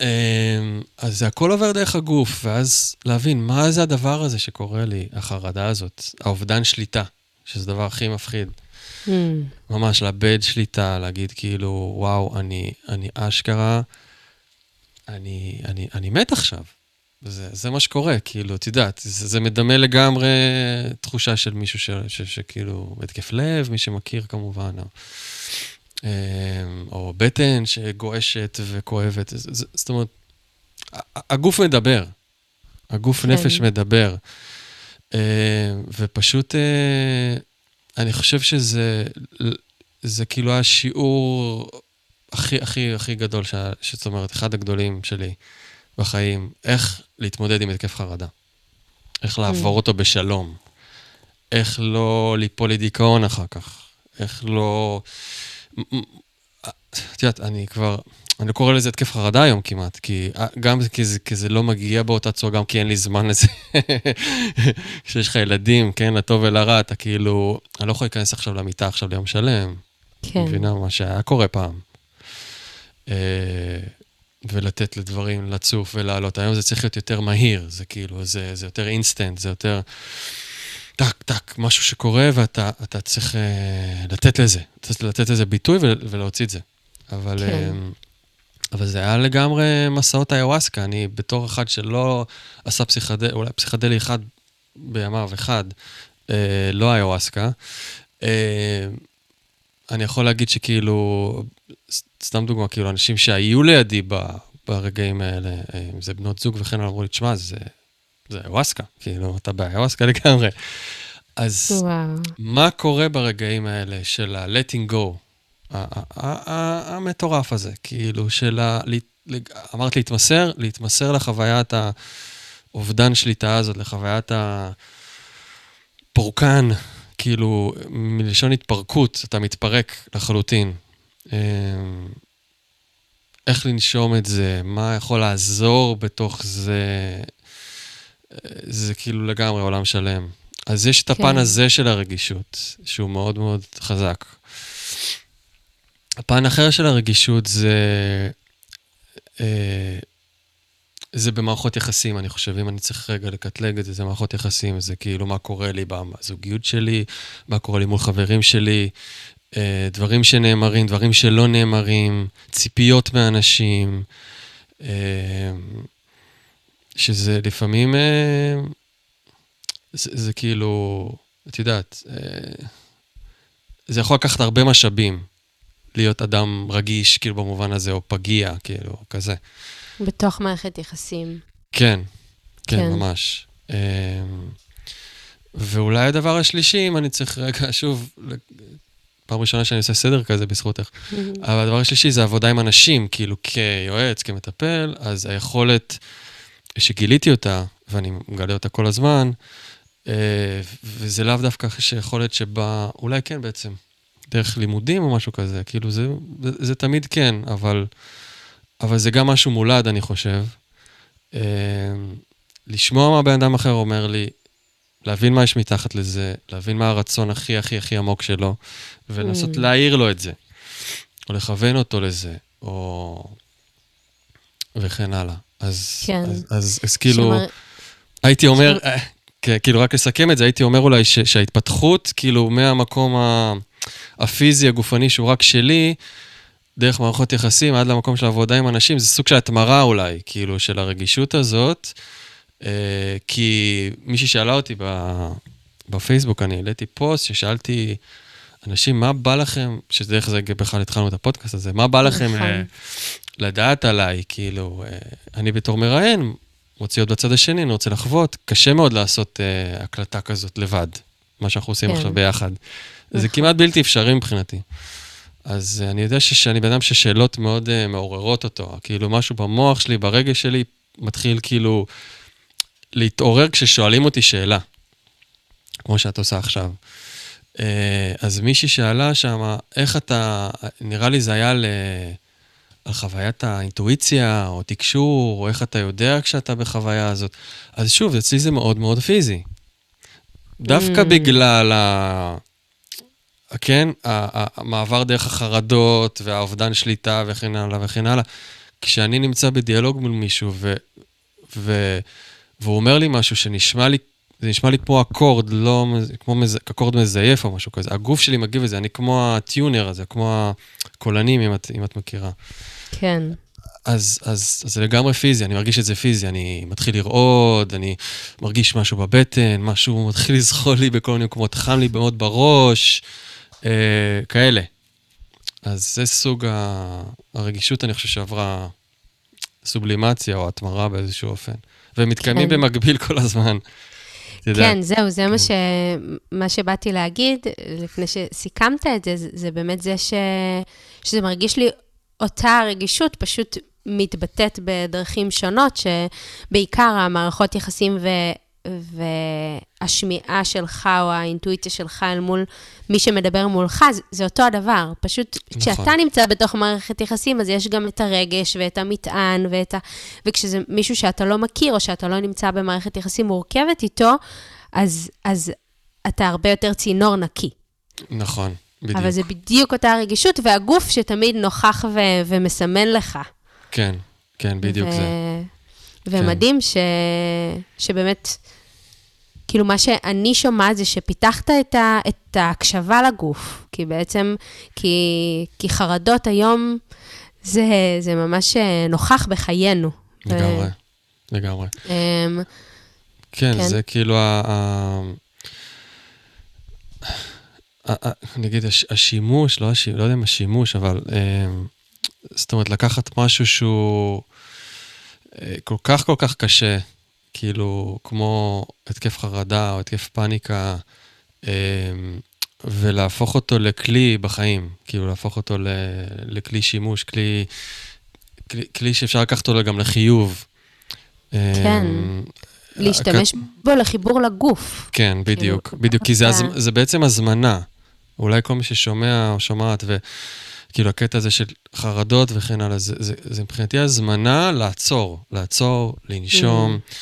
אמ, אז זה הכל עובר דרך הגוף, ואז להבין מה זה הדבר הזה שקורה לי, החרדה הזאת, האובדן שליטה, שזה הדבר הכי מפחיד. Mm. ממש לאבד שליטה, להגיד כאילו, וואו, אני, אני אשכרה, אני, אני, אני מת עכשיו. זה, זה מה שקורה, כאילו, את יודעת, זה, זה מדמה לגמרי תחושה של מישהו ש, ש, שכאילו, התקף לב, מי שמכיר כמובן, או, אמ, או בטן שגועשת וכואבת, זאת אומרת, הגוף מדבר, הגוף כן. נפש מדבר, אמ, ופשוט, אה, אני חושב שזה, זה כאילו השיעור הכי, הכי, הכי גדול, ש, זאת אומרת, אחד הגדולים שלי. בחיים, איך להתמודד עם התקף חרדה. איך לעבור mm. אותו בשלום. איך לא ליפול לדיכאון אחר כך. איך לא... את יודעת, אני כבר... אני קורא לזה התקף חרדה היום כמעט, כי גם כי זה, כי זה לא מגיע באותה צורה, גם כי אין לי זמן לזה. כשיש לך ילדים, כן, לטוב ולרע, אתה כאילו, אני לא יכול להיכנס עכשיו למיטה עכשיו ליום שלם. כן. מבינה מה שהיה קורה פעם. אה, ולתת לדברים לצוף ולעלות. היום זה צריך להיות יותר מהיר, זה כאילו, זה, זה יותר אינסטנט, זה יותר טק, טק, משהו שקורה ואתה צריך אה, לתת לזה, צריך לתת לזה ביטוי ולהוציא את זה. אבל, כן. אה, אבל זה היה לגמרי מסעות איוואסקה. אני בתור אחד שלא עשה פסיכדלי, אולי פסיכדלי אחד בימיו, אחד, uh, לא איוואסקה, uh, אני יכול להגיד שכאילו, סתם דוגמה, כאילו, אנשים שהיו לידי ברגעים האלה, אם זה בנות זוג וכן, אמרו לי, תשמע, זה, זה איוואסקה, כאילו, אתה באיוואסקה לגמרי. אז וואו. מה קורה ברגעים האלה של ה-letting go, המטורף הזה, כאילו, של ה... אמרת להתמסר, להתמסר לחוויית האובדן שליטה הזאת, לחוויית הפורקן, כאילו, מלשון התפרקות, אתה מתפרק לחלוטין. אמ, איך לנשום את זה, מה יכול לעזור בתוך זה, זה כאילו לגמרי עולם שלם. אז יש את הפן כן. הזה של הרגישות, שהוא מאוד מאוד חזק. הפן אחר של הרגישות זה... אה, זה במערכות יחסים, אני חושב, אם אני צריך רגע לקטלג את זה, זה מערכות יחסים, זה כאילו מה קורה לי בזוגיות שלי, מה קורה לי מול חברים שלי, אה, דברים שנאמרים, דברים שלא נאמרים, ציפיות מאנשים, אה, שזה לפעמים, אה, זה, זה כאילו, את יודעת, זה יכול לקחת הרבה משאבים להיות אדם רגיש, כאילו במובן הזה, או פגיע, כאילו, כזה. בתוך מערכת יחסים. כן, כן, כן. ממש. ואולי הדבר השלישי, אם אני צריך רגע, שוב, פעם ראשונה שאני עושה סדר כזה בזכותך. אבל הדבר השלישי זה עבודה עם אנשים, כאילו כיועץ, כמטפל, אז היכולת שגיליתי אותה, ואני מגלה אותה כל הזמן, אה, וזה לאו דווקא שיכולת שבה, אולי כן בעצם, דרך לימודים או משהו כזה, כאילו זה, זה, זה תמיד כן, אבל, אבל זה גם משהו מולד, אני חושב. אה, לשמוע מה בן אדם אחר אומר לי, להבין מה יש מתחת לזה, להבין מה הרצון הכי הכי הכי עמוק שלו, ולנסות mm. להעיר לו את זה, או לכוון אותו לזה, או... וכן הלאה. אז, כן. אז, אז, אז כאילו, שמר... הייתי אומר, שמר... אה, כאילו, רק לסכם את זה, הייתי אומר אולי ש, שההתפתחות, כאילו, מהמקום ה, הפיזי, הגופני, שהוא רק שלי, דרך מערכות יחסים עד למקום של עבודה עם אנשים, זה סוג של התמרה אולי, כאילו, של הרגישות הזאת. אה, כי מישהי שאלה אותי בפייסבוק, אני העליתי פוסט ששאלתי אנשים, מה בא לכם, שדרך זה בכלל התחלנו את הפודקאסט הזה, מה בא לכם נכון. אה, לדעת עליי? כאילו, אה, אני בתור מראיין, רוצה להיות בצד השני, אני רוצה לחוות, קשה מאוד לעשות הקלטה כזאת לבד, מה שאנחנו עושים כן. עכשיו ביחד. זה נכון. כמעט בלתי אפשרי מבחינתי. אז אני יודע שאני בן אדם ששאלות מאוד uh, מעוררות אותו. כאילו, משהו במוח שלי, ברגש שלי, מתחיל כאילו להתעורר כששואלים אותי שאלה, כמו שאת עושה עכשיו. אה, אז מישהי שאלה שם, איך אתה, נראה לי זה היה ל... על חוויית האינטואיציה, או תקשור, או איך אתה יודע כשאתה בחוויה הזאת. אז שוב, אצלי זה מאוד מאוד פיזי. דווקא mm. בגלל ה... כן, המעבר דרך החרדות והאובדן שליטה וכן הלאה וכן הלאה. כשאני נמצא בדיאלוג מול מישהו ו... ו... והוא אומר לי משהו שנשמע לי, זה נשמע לי כמו אקורד, לא כמו מז, אקורד מזייף או משהו כזה. הגוף שלי מגיב לזה, אני כמו הטיונר הזה, כמו הקולנים, אם את, אם את מכירה. כן. אז, אז, אז זה לגמרי פיזי, אני מרגיש את זה פיזי, אני מתחיל לרעוד, אני מרגיש משהו בבטן, משהו מתחיל לזחול לי בכל מיני מקומות, חם לי מאוד בראש, אה, כאלה. אז זה סוג הרגישות, אני חושב, שעברה סובלימציה או התמרה באיזשהו אופן. והם מתקיימים כן. במקביל כל הזמן. כן, זהו, זה מה, ש... מה שבאתי להגיד, לפני שסיכמת את זה, זה באמת זה ש... שזה מרגיש לי אותה רגישות, פשוט מתבטאת בדרכים שונות, שבעיקר המערכות יחסים ו... והשמיעה שלך או האינטואיציה שלך אל מול מי שמדבר מולך, זה, זה אותו הדבר. פשוט נכון. כשאתה נמצא בתוך מערכת יחסים, אז יש גם את הרגש ואת המטען, ואת ה... וכשזה מישהו שאתה לא מכיר, או שאתה לא נמצא במערכת יחסים מורכבת איתו, אז, אז אתה הרבה יותר צינור נקי. נכון, בדיוק. אבל זה בדיוק אותה הרגישות, והגוף שתמיד נוכח ו- ומסמן לך. כן, כן, בדיוק ו- זה. ומדהים כן. ש... שבאמת, כאילו מה שאני שומעת זה שפיתחת את, ה... את ההקשבה לגוף, כי בעצם, כי, כי חרדות היום זה, זה ממש אה, נוכח בחיינו. לגמרי, ו... לגמרי. Um, כן, כן, זה כאילו ה... נגיד השימוש, לא, השימוש, לא יודע אם השימוש, אבל זאת אומרת, לקחת משהו שהוא אה, כל כך כל כך קשה, כאילו, כמו התקף חרדה או התקף פאניקה, ולהפוך אותו לכלי בחיים, כאילו להפוך אותו לכלי שימוש, כלי, כלי, כלי שאפשר לקחת אותו גם לחיוב. כן. להשתמש בו לחיבור לגוף. כן, בדיוק, כאילו, בדיוק, כי זה, זה בעצם הזמנה. אולי כל מי ששומע או שומעת, וכאילו הקטע הזה של חרדות וכן הלאה, זה, זה, זה מבחינתי הזמנה לעצור, לעצור, לנשום, mm.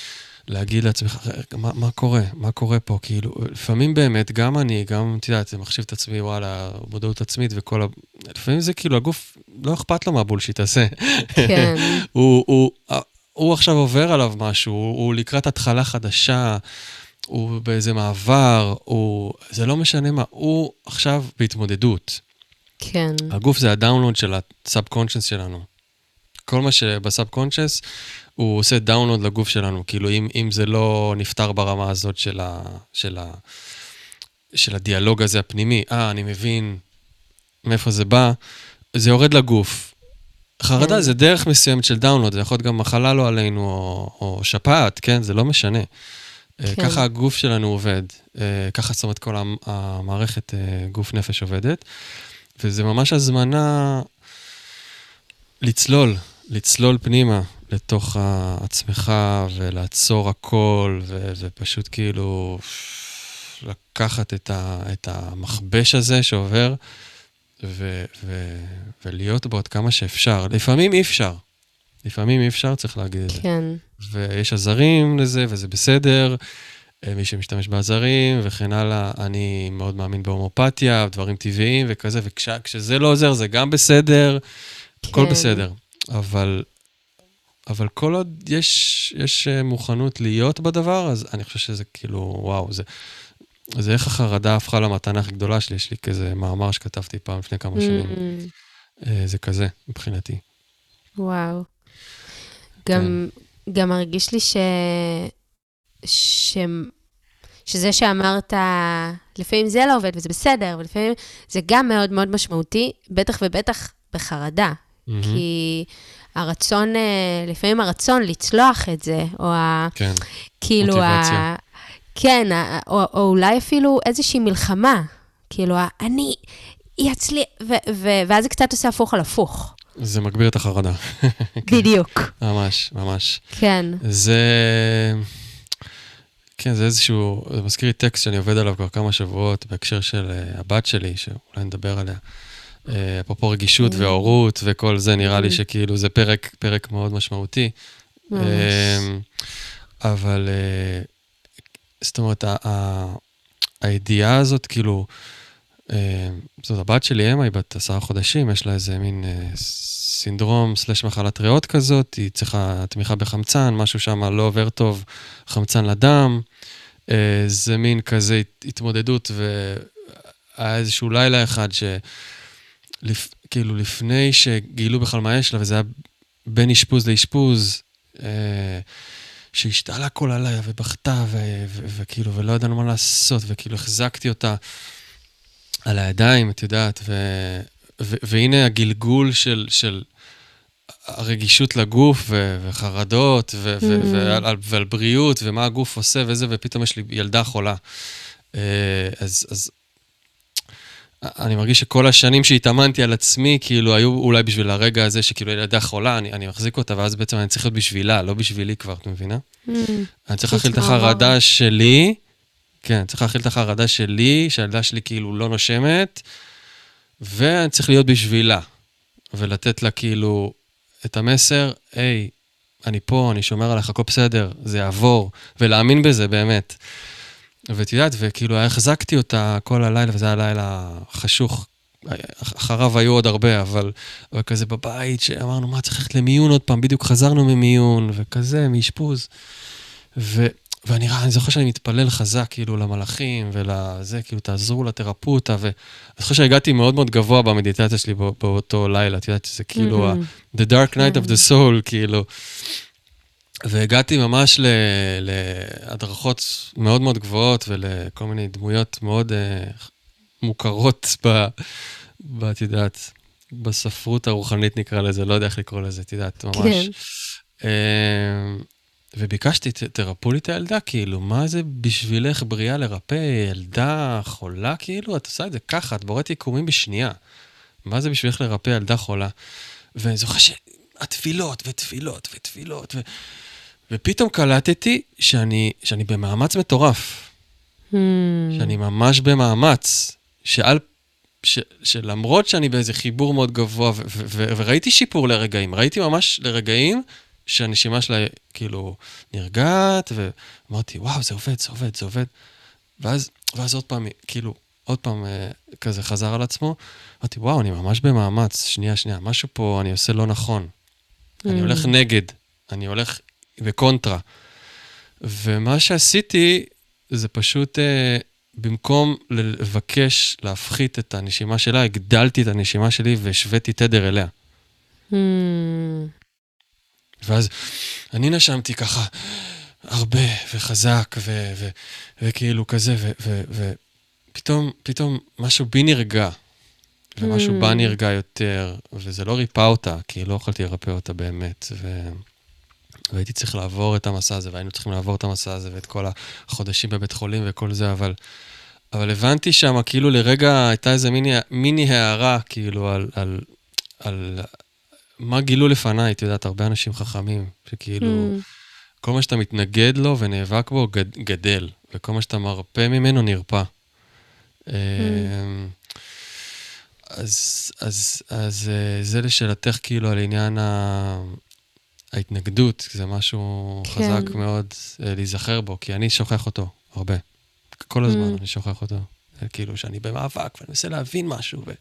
להגיד לעצמך, מה, מה קורה? מה קורה פה? כאילו, לפעמים באמת, גם אני, גם, את יודעת, מחשיב את עצמי, וואלה, מודעות עצמית וכל ה... לפעמים זה כאילו, הגוף, לא אכפת לו מהבולשיט הזה. כן. הוא, הוא, הוא עכשיו עובר עליו משהו, הוא, הוא לקראת התחלה חדשה, הוא באיזה מעבר, הוא... זה לא משנה מה, הוא עכשיו בהתמודדות. כן. הגוף זה הדאונלוד של הסאב קונשנס שלנו. כל מה שבסאב קונשנס, הוא עושה דאונלוד לגוף שלנו. כאילו, אם, אם זה לא נפתר ברמה הזאת של, ה, של, ה, של הדיאלוג הזה הפנימי, אה, אני מבין מאיפה זה בא, זה יורד לגוף. חרדה כן. זה דרך מסוימת של דאונלוד, זה יכול להיות גם מחלה לא עלינו, או, או שפעת, כן? זה לא משנה. אה, כן. ככה הגוף שלנו עובד, אה, ככה זאת אומרת כל המערכת אה, גוף נפש עובדת, וזה ממש הזמנה לצלול, לצלול פנימה לתוך עצמך ולעצור הכל, ו- ופשוט כאילו לקחת את, ה- את המכבש הזה שעובר. ו- ו- ולהיות בו עד כמה שאפשר. לפעמים אי אפשר. לפעמים אי אפשר, צריך להגיד את זה. כן. ויש עזרים לזה, וזה בסדר. אה, מי שמשתמש בעזרים וכן הלאה. אני מאוד מאמין בהומופתיה, דברים טבעיים וכזה, וכשזה לא עוזר זה גם בסדר, כן. הכל בסדר. אבל, אבל כל עוד יש, יש אה, מוכנות להיות בדבר, אז אני חושב שזה כאילו, וואו, זה, זה איך החרדה הפכה למתנה הכי גדולה שלי. יש לי כזה מאמר שכתבתי פעם לפני כמה שנים. Mm-hmm. זה כזה, מבחינתי. וואו. גם, כן. גם מרגיש לי ש... ש... שזה שאמרת, לפעמים זה לא עובד וזה בסדר, ולפעמים זה גם מאוד מאוד משמעותי, בטח ובטח בחרדה. Mm-hmm. כי הרצון, אה, לפעמים הרצון לצלוח את זה, או ה... כן, כאילו, מוטיבציה. ה... כן, או, או אולי אפילו איזושהי מלחמה. כאילו, אני אצלי, ואז זה קצת עושה הפוך על הפוך. זה מגביר את החרדה. בדיוק. ממש, ממש. כן. זה... כן, זה איזשהו, זה מזכיר לי טקסט שאני עובד עליו כבר כמה שבועות בהקשר של uh, הבת שלי, שאולי נדבר עליה. Uh, אפרופו רגישות mm. והורות וכל זה, נראה לי mm. שכאילו זה פרק, פרק מאוד משמעותי. ממש. Uh, אבל uh, זאת אומרת, הידיעה הזאת, כאילו, אה, זאת הבת שלי, אמה, היא בת עשרה חודשים, יש לה איזה מין אה, סינדרום סלש מחלת ריאות כזאת, היא צריכה תמיכה בחמצן, משהו שם לא עובר טוב, חמצן לדם. אה, זה מין כזה התמודדות, והיה איזשהו לילה אחד ש... לפ... כאילו, לפני שגילו בכלל מה יש לה, וזה היה בין אשפוז לאשפוז, אה, שהשתעלה כל הלילה ובכתה, וכאילו, ולא ידענו מה לעשות, וכאילו החזקתי אותה על הידיים, את יודעת, ו, והנה הגלגול של, של הרגישות לגוף, ו, וחרדות, ו, mm. ו, ועל, ועל בריאות, ומה הגוף עושה וזה, ופתאום יש לי ילדה חולה. אה, אז, אז אני מרגיש שכל השנים שהתאמנתי על עצמי, כאילו, היו אולי בשביל הרגע הזה שכאילו ילדה חולה, אני, אני מחזיק אותה, ואז בעצם אני צריך להיות בשבילה, לא בשבילי כבר, את מבינה? Mm. אני צריך להכיל את החרדה שלי, כן, צריך להכיל את החרדה שלי, שהילדה שלי כאילו לא נושמת, ואני צריך להיות בשבילה, ולתת לה כאילו את המסר, היי, אני פה, אני שומר עליך, הכל בסדר, זה יעבור, ולהאמין בזה באמת. ואת יודעת, וכאילו החזקתי אותה כל הלילה, וזה היה לילה חשוך. אחריו היו עוד הרבה, אבל, אבל כזה בבית, שאמרנו, מה, צריך ללכת למיון עוד פעם, בדיוק חזרנו ממיון, וכזה, מאשפוז. ואני אני זוכר שאני מתפלל חזק, כאילו, למלאכים ולזה, כאילו, תעזרו אותה, ואני זוכר שהגעתי מאוד מאוד גבוה במדיטציה שלי באותו לילה, את יודעת, שזה כאילו mm-hmm. The Dark Night of the Soul, כאילו. והגעתי ממש ל, להדרכות מאוד מאוד גבוהות ולכל מיני דמויות מאוד uh, מוכרות ב... ב... את יודעת, בספרות הרוחנית נקרא לזה, לא יודע איך לקרוא לזה, את יודעת, ממש. כן. Uh, וביקשתי, תרפאו לי את הילדה, כאילו, מה זה בשבילך בריאה לרפא ילדה חולה, כאילו? את עושה את זה ככה, את בוראת יקומים בשנייה. מה זה בשבילך לרפא ילדה חולה? ואני זוכר שהתפילות ותפילות ותפילות, ו... ופתאום קלטתי שאני, שאני במאמץ מטורף. Hmm. שאני ממש במאמץ. שעל... ש, שלמרות שאני באיזה חיבור מאוד גבוה, ו, ו, ו, וראיתי שיפור לרגעים, ראיתי ממש לרגעים שהנשימה שלה כאילו נרגעת, ואמרתי, וואו, זה עובד, זה עובד, זה עובד. ואז, ואז עוד פעם, כאילו, עוד פעם אה, כזה חזר על עצמו, אמרתי, וואו, אני ממש במאמץ, שנייה, שנייה, משהו פה אני עושה לא נכון. Mm. אני הולך נגד, אני הולך וקונטרה. ומה שעשיתי זה פשוט, אה, במקום לבקש להפחית את הנשימה שלה, הגדלתי את הנשימה שלי והשוויתי תדר אליה. Mm. ואז אני נשמתי ככה הרבה וחזק ו- ו- וכאילו כזה, ופתאום, פתאום משהו בי נרגע, ומשהו mm. בה נרגע יותר, וזה לא ריפא אותה, כי לא יכולתי לרפא אותה באמת. ו... והייתי צריך לעבור את המסע הזה, והיינו צריכים לעבור את המסע הזה, ואת כל החודשים בבית חולים וכל זה, אבל, אבל הבנתי שם, כאילו לרגע הייתה איזה מיני, מיני הערה, כאילו, על, על, על מה גילו לפניי, את יודעת, הרבה אנשים חכמים, שכאילו, mm. כל מה שאתה מתנגד לו ונאבק בו, גד, גדל, וכל מה שאתה מרפא ממנו, נרפא. Mm. אז, אז, אז אה, זה לשאלתך, כאילו, על עניין ה... ההתנגדות, זה משהו כן. חזק מאוד uh, להיזכר בו, כי אני שוכח אותו הרבה. כל הזמן mm. אני שוכח אותו. כאילו שאני במאבק ואני מנסה להבין משהו ו-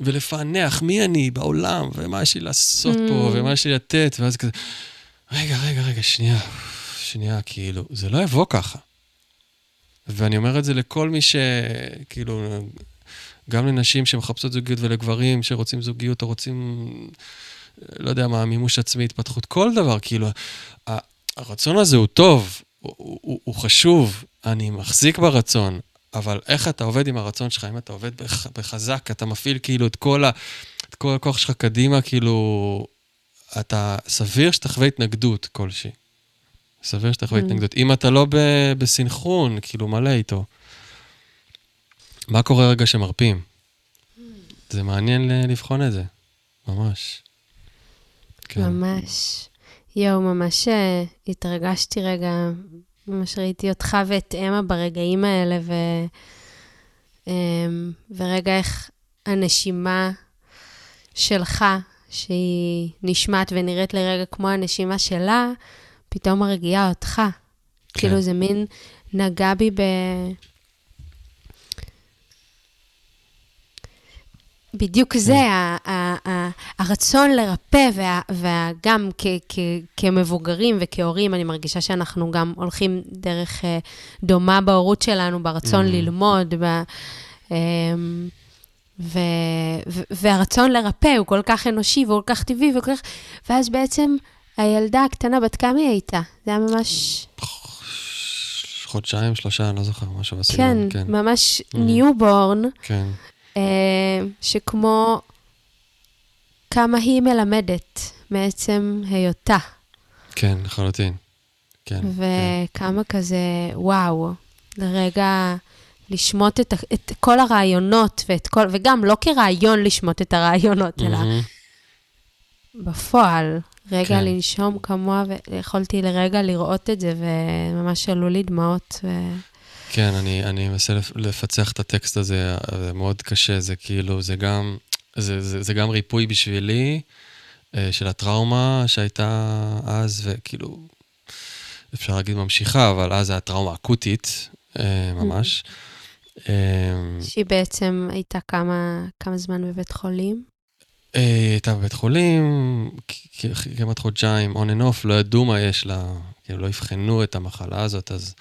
ולפענח מי אני בעולם ומה יש לי לעשות mm. פה ומה יש לי לתת, ואז כזה, רגע, רגע, רגע, שנייה, שנייה, כאילו, זה לא יבוא ככה. ואני אומר את זה לכל מי ש... כאילו, גם לנשים שמחפשות זוגיות ולגברים שרוצים זוגיות או רוצים לא יודע מה, מימוש עצמי, התפתחות, כל דבר, כאילו, הרצון הזה הוא טוב, הוא, הוא, הוא חשוב, אני מחזיק ברצון, אבל איך אתה עובד עם הרצון שלך, אם אתה עובד בח, בחזק, אתה מפעיל כאילו את כל, ה, את כל הכוח שלך קדימה, כאילו, אתה, סביר שתחווה התנגדות כלשהי. סביר שתחווה mm. התנגדות. אם אתה לא ב, בסנכרון, כאילו, מלא איתו. מה קורה רגע שמרפים? Mm. זה מעניין לבחון את זה, ממש. כן. ממש. יואו, ממש אה, התרגשתי רגע, ממש ראיתי אותך ואת אמה ברגעים האלה, ו... אמ, ורגע איך הנשימה שלך, שהיא נשמעת ונראית לרגע כמו הנשימה שלה, פתאום מרגיעה אותך. כן. כאילו זה מין נגע בי ב... בדיוק זה, כן. הרצון לרפא, וגם כמבוגרים וכהורים, אני מרגישה שאנחנו גם הולכים דרך אה, דומה בהורות שלנו, ברצון mm. ללמוד, אמ, והרצון לרפא הוא כל כך אנושי והוא כל כך טבעי, וכל כך... ואז בעצם הילדה הקטנה, בת כמה היא הייתה? זה היה ממש... חודשיים, שלושה, אני לא זוכר, משהו בסגנון, כן. כן, ממש newborn. כן. אה, שכמו כמה היא מלמדת מעצם היותה. כן, לחלוטין. כן. וכמה כן. כזה, וואו, לרגע לשמוט את, את כל הרעיונות, ואת כל, וגם לא כרעיון לשמוט את הרעיונות, mm-hmm. אלא בפועל, רגע כן. לנשום כמוה, ויכולתי לרגע לראות את זה, וממש עלו לי דמעות. ו... כן, אני, אני מנסה לפצח את הטקסט הזה, זה מאוד קשה, זה כאילו, זה גם, זה, זה, זה גם ריפוי בשבילי אה, של הטראומה שהייתה אז, וכאילו, אפשר להגיד ממשיכה, אבל אז זו הייתה טראומה אקוטית, אה, ממש. אה, שהיא בעצם הייתה כמה, כמה זמן בבית חולים? היא הייתה בבית חולים כמעט חודשיים, on and off, לא ידעו מה יש לה, כאילו לא אבחנו את המחלה הזאת, אז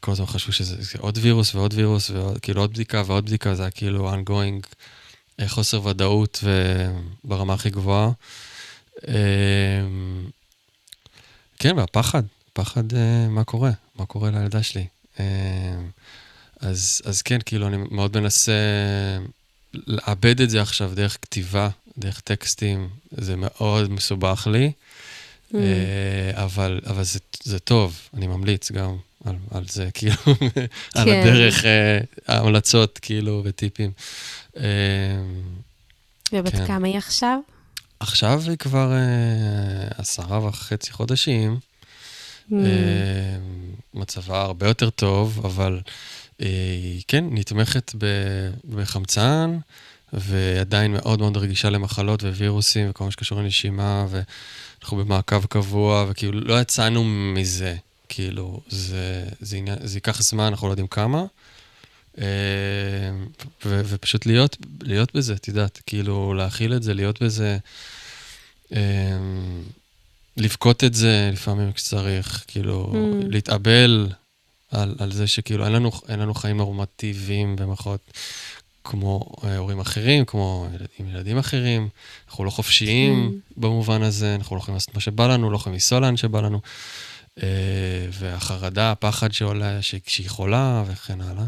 כל הזמן חשבו שזה עוד וירוס ועוד וירוס, וכאילו עוד בדיקה ועוד בדיקה, זה היה כאילו ongoing חוסר ודאות ברמה הכי גבוהה. כן, והפחד, פחד מה קורה, מה קורה לילדה שלי. אז, אז כן, כאילו, אני מאוד מנסה לעבד את זה עכשיו דרך כתיבה, דרך טקסטים, זה מאוד מסובך לי, mm. אבל, אבל זה, זה טוב, אני ממליץ גם על, על זה, כאילו, כן. על הדרך, ההמלצות, כאילו, וטיפים. ובת כן. כמה היא עכשיו? עכשיו היא כבר אה, עשרה וחצי חודשים. Mm. אה, מצבה הרבה יותר טוב, אבל אה, כן, נתמכת בחמצן, ועדיין מאוד מאוד רגישה למחלות ווירוסים וכל מה שקשור לנשימה, ואנחנו במעקב קבוע, וכאילו לא יצאנו מזה. כאילו, זה, זה, עניין, זה ייקח זמן, אנחנו לא יודעים כמה. אה, ו, ופשוט להיות, להיות בזה, את יודעת, כאילו להכיל את זה, להיות בזה, אה, לבכות את זה לפעמים כשצריך, כאילו mm. להתאבל על, על זה שכאילו אין לנו, אין לנו חיים נורמטיביים במחאות כמו אה, הורים אחרים, כמו ילד, עם ילדים אחרים, אנחנו לא חופשיים mm. במובן הזה, אנחנו לא יכולים לעשות מה שבא לנו, לא יכולים לנסוע לאן שבא לנו. והחרדה, הפחד שעולה, שהיא חולה וכן הלאה.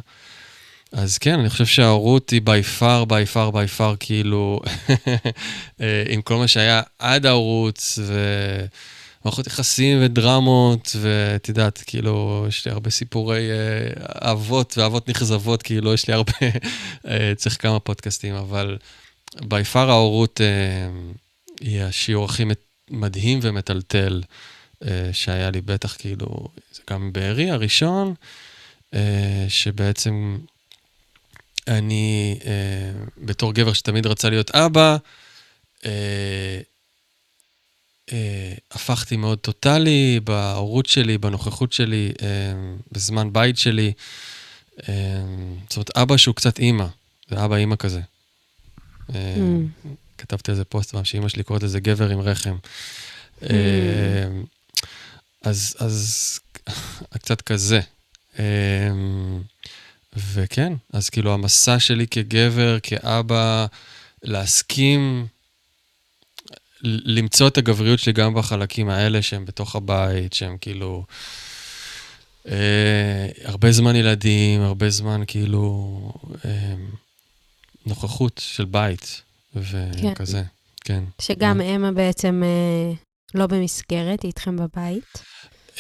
אז כן, אני חושב שההורות היא בי פאר, בי פאר, בי פאר, כאילו, אה, עם כל מה שהיה עד ההורות, ומערכות יחסים ודרמות, ואת יודעת, כאילו, יש לי הרבה סיפורי אה, אבות ואבות נכזבות, כאילו, יש לי הרבה, אה, צריך כמה פודקאסטים, אבל בי פאר ההורות היא השיעור הכי מדהים ומטלטל שהיה לי, בטח, כאילו, זה גם בארי הראשון, שבעצם... אני, אה, בתור גבר שתמיד רצה להיות אבא, אה, אה, הפכתי מאוד טוטאלי בהורות שלי, בנוכחות שלי, אה, בזמן בית שלי. אה, זאת אומרת, אבא שהוא קצת אימא, זה אבא אימא כזה. אה, mm. כתבתי על זה פוסט, שאימא שלי קוראת לזה גבר עם רחם. Mm. אז, אז קצת כזה. אה, וכן, אז כאילו המסע שלי כגבר, כאבא, להסכים, למצוא את הגבריות שלי גם בחלקים האלה שהם בתוך הבית, שהם כאילו... אה, הרבה זמן ילדים, הרבה זמן כאילו אה, נוכחות של בית וכזה, כן. שגם אה. אמה בעצם אה, לא במסגרת, היא איתכם בבית.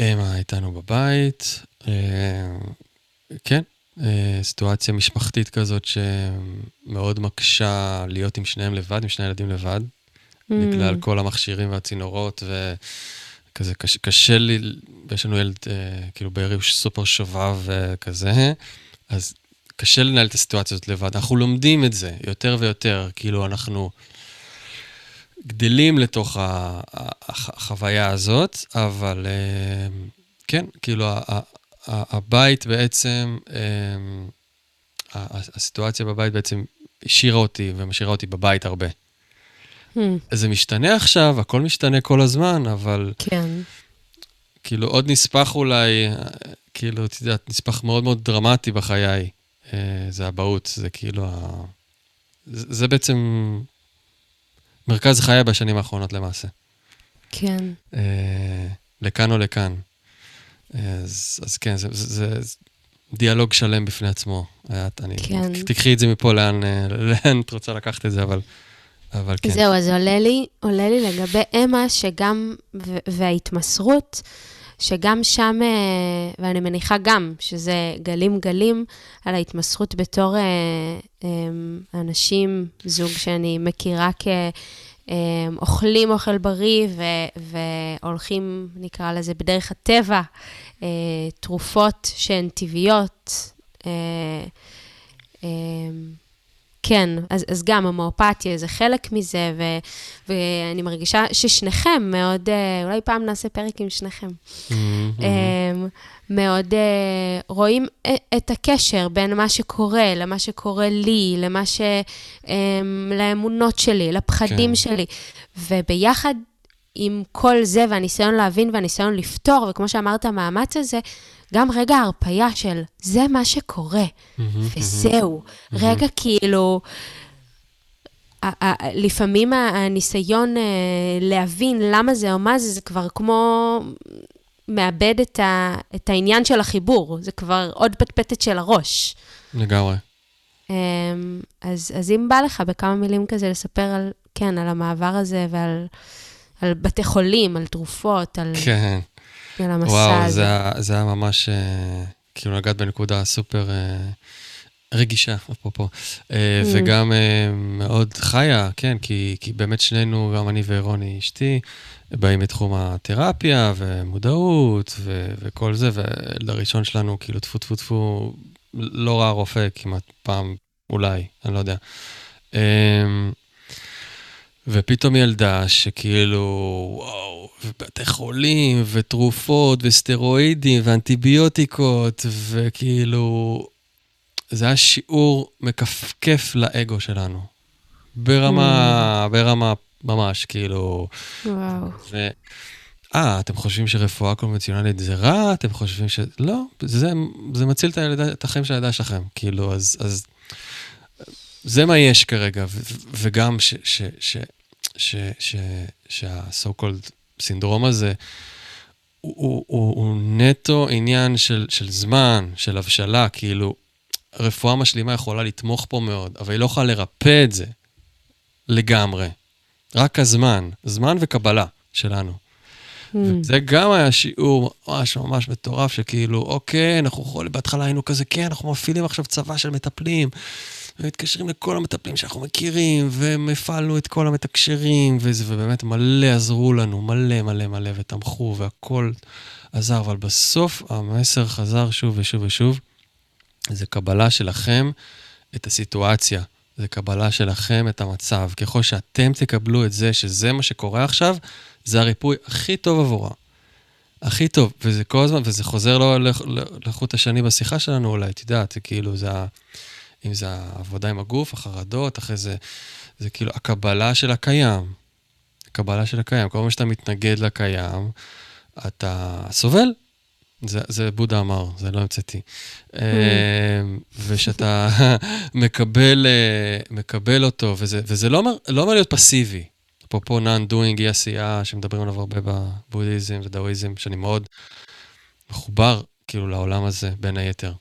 אמה איתנו בבית, אה, כן, אה, סיטואציה משפחתית כזאת שמאוד מקשה להיות עם שניהם לבד, עם שני ילדים לבד, mm. בגלל כל המכשירים והצינורות, וכזה קשה, קשה לי, ויש לנו ילד, אה, כאילו בארי סופר שובב וכזה, אז קשה לנהל את הסיטואציה הזאת לבד. אנחנו לומדים את זה יותר ויותר, כאילו אנחנו גדלים לתוך החוויה הזאת, אבל אה, כן, כאילו הבית בעצם, אמ, הסיטואציה בבית בעצם השאירה אותי ומשאירה אותי בבית הרבה. Hmm. זה משתנה עכשיו, הכל משתנה כל הזמן, אבל... כן. כאילו עוד נספח אולי, כאילו, את יודעת, נספח מאוד מאוד דרמטי בחיי, אה, זה אבהות, זה כאילו ה... זה, זה בעצם מרכז חיי בשנים האחרונות למעשה. כן. אה, לכאן או לכאן. אז, אז כן, זה, זה, זה דיאלוג שלם בפני עצמו. את, אני, כן. תקחי את זה מפה לאן, אה, לאן את רוצה לקחת את זה, אבל, אבל כן. זהו, אז עולה לי, עולה לי לגבי אמה, שגם, וההתמסרות, שגם שם, אה, ואני מניחה גם שזה גלים גלים על ההתמסכות בתור אנשים, זוג שאני מכירה כאוכלים אוכל בריא ו- והולכים, נקרא לזה, בדרך הטבע, תרופות שהן טבעיות. כן, אז, אז גם המואפתיה זה חלק מזה, ו, ואני מרגישה ששניכם מאוד, אה, אולי פעם נעשה פרק עם שניכם, mm-hmm. מאוד אה, רואים את הקשר בין מה שקורה למה שקורה לי, למה ש... לאמונות שלי, לפחדים כן. שלי, וביחד עם כל זה והניסיון להבין והניסיון לפתור, וכמו שאמרת, המאמץ הזה, גם רגע ההרפייה של זה מה שקורה, וזהו. רגע כאילו, לפעמים הניסיון אה, להבין למה זה או מה זה, זה כבר כמו מאבד את, ה, את העניין של החיבור, זה כבר עוד פטפטת של הראש. לגמרי. אמ, אז, אז אם בא לך בכמה מילים כזה לספר על, כן, על המעבר הזה ועל על בתי חולים, על תרופות, על... כן. על המסע וואו, הזה. וואו, זה היה ממש, אה, כאילו נגעת בנקודה סופר אה, רגישה, אפרופו. אה, mm. וגם מאוד חיה, כן, כי, כי באמת שנינו, גם אני ורוני אשתי, באים מתחום התרפיה ומודעות ו- וכל זה, ולראשון שלנו, כאילו, טפו טפו טפו, לא ראה רופא כמעט פעם, אולי, אני לא יודע. ופתאום ילדה שכאילו, וואו, ובתי חולים, ותרופות, וסטרואידים, ואנטיביוטיקות, וכאילו, זה היה שיעור מכפכף לאגו שלנו. ברמה, mm. ברמה ממש, כאילו... וואו. ו... אה, אתם חושבים שרפואה קונבנציונלית זה רע? אתם חושבים ש... לא, זה, זה מציל את, הילדה, את החיים של הילדה שלכם. כאילו, אז, אז זה מה יש כרגע, ו, וגם ש, ש, ש, שה-so called סינדרום הזה, הוא, הוא, הוא, הוא נטו עניין של, של זמן, של הבשלה, כאילו, רפואה משלימה יכולה לתמוך פה מאוד, אבל היא לא יכולה לרפא את זה לגמרי. רק הזמן, זמן וקבלה שלנו. Mm. זה גם היה שיעור ממש ממש מטורף, שכאילו, אוקיי, אנחנו יכולים, בהתחלה היינו כזה, כן, אנחנו מפעילים עכשיו צבא של מטפלים, ומתקשרים לכל המטפלים שאנחנו מכירים, והפעלנו את כל המתקשרים, וזה, ובאמת מלא עזרו לנו, מלא מלא מלא, ותמכו, והכל עזר, אבל בסוף המסר חזר שוב ושוב ושוב. זה קבלה שלכם את הסיטואציה, זה קבלה שלכם את המצב. ככל שאתם תקבלו את זה, שזה מה שקורה עכשיו, זה הריפוי הכי טוב עבורה. הכי טוב, וזה כל הזמן, וזה חוזר לחוט השני בשיחה שלנו אולי, את יודעת, זה כאילו, זה ה... אם זה העבודה עם הגוף, החרדות, אחרי זה, זה כאילו הקבלה של הקיים. הקבלה של הקיים. כל פעם שאתה מתנגד לקיים, אתה סובל. זה, זה בודה אמר, זה לא המצאתי. Mm. ושאתה מקבל, אה, מקבל אותו, וזה, וזה לא אומר, לא אומר להיות פסיבי. אפרופו non-doing, אי עשייה, שמדברים עליו הרבה בבודהיזם ודאואיזם, שאני מאוד מחובר כאילו לעולם הזה, בין היתר.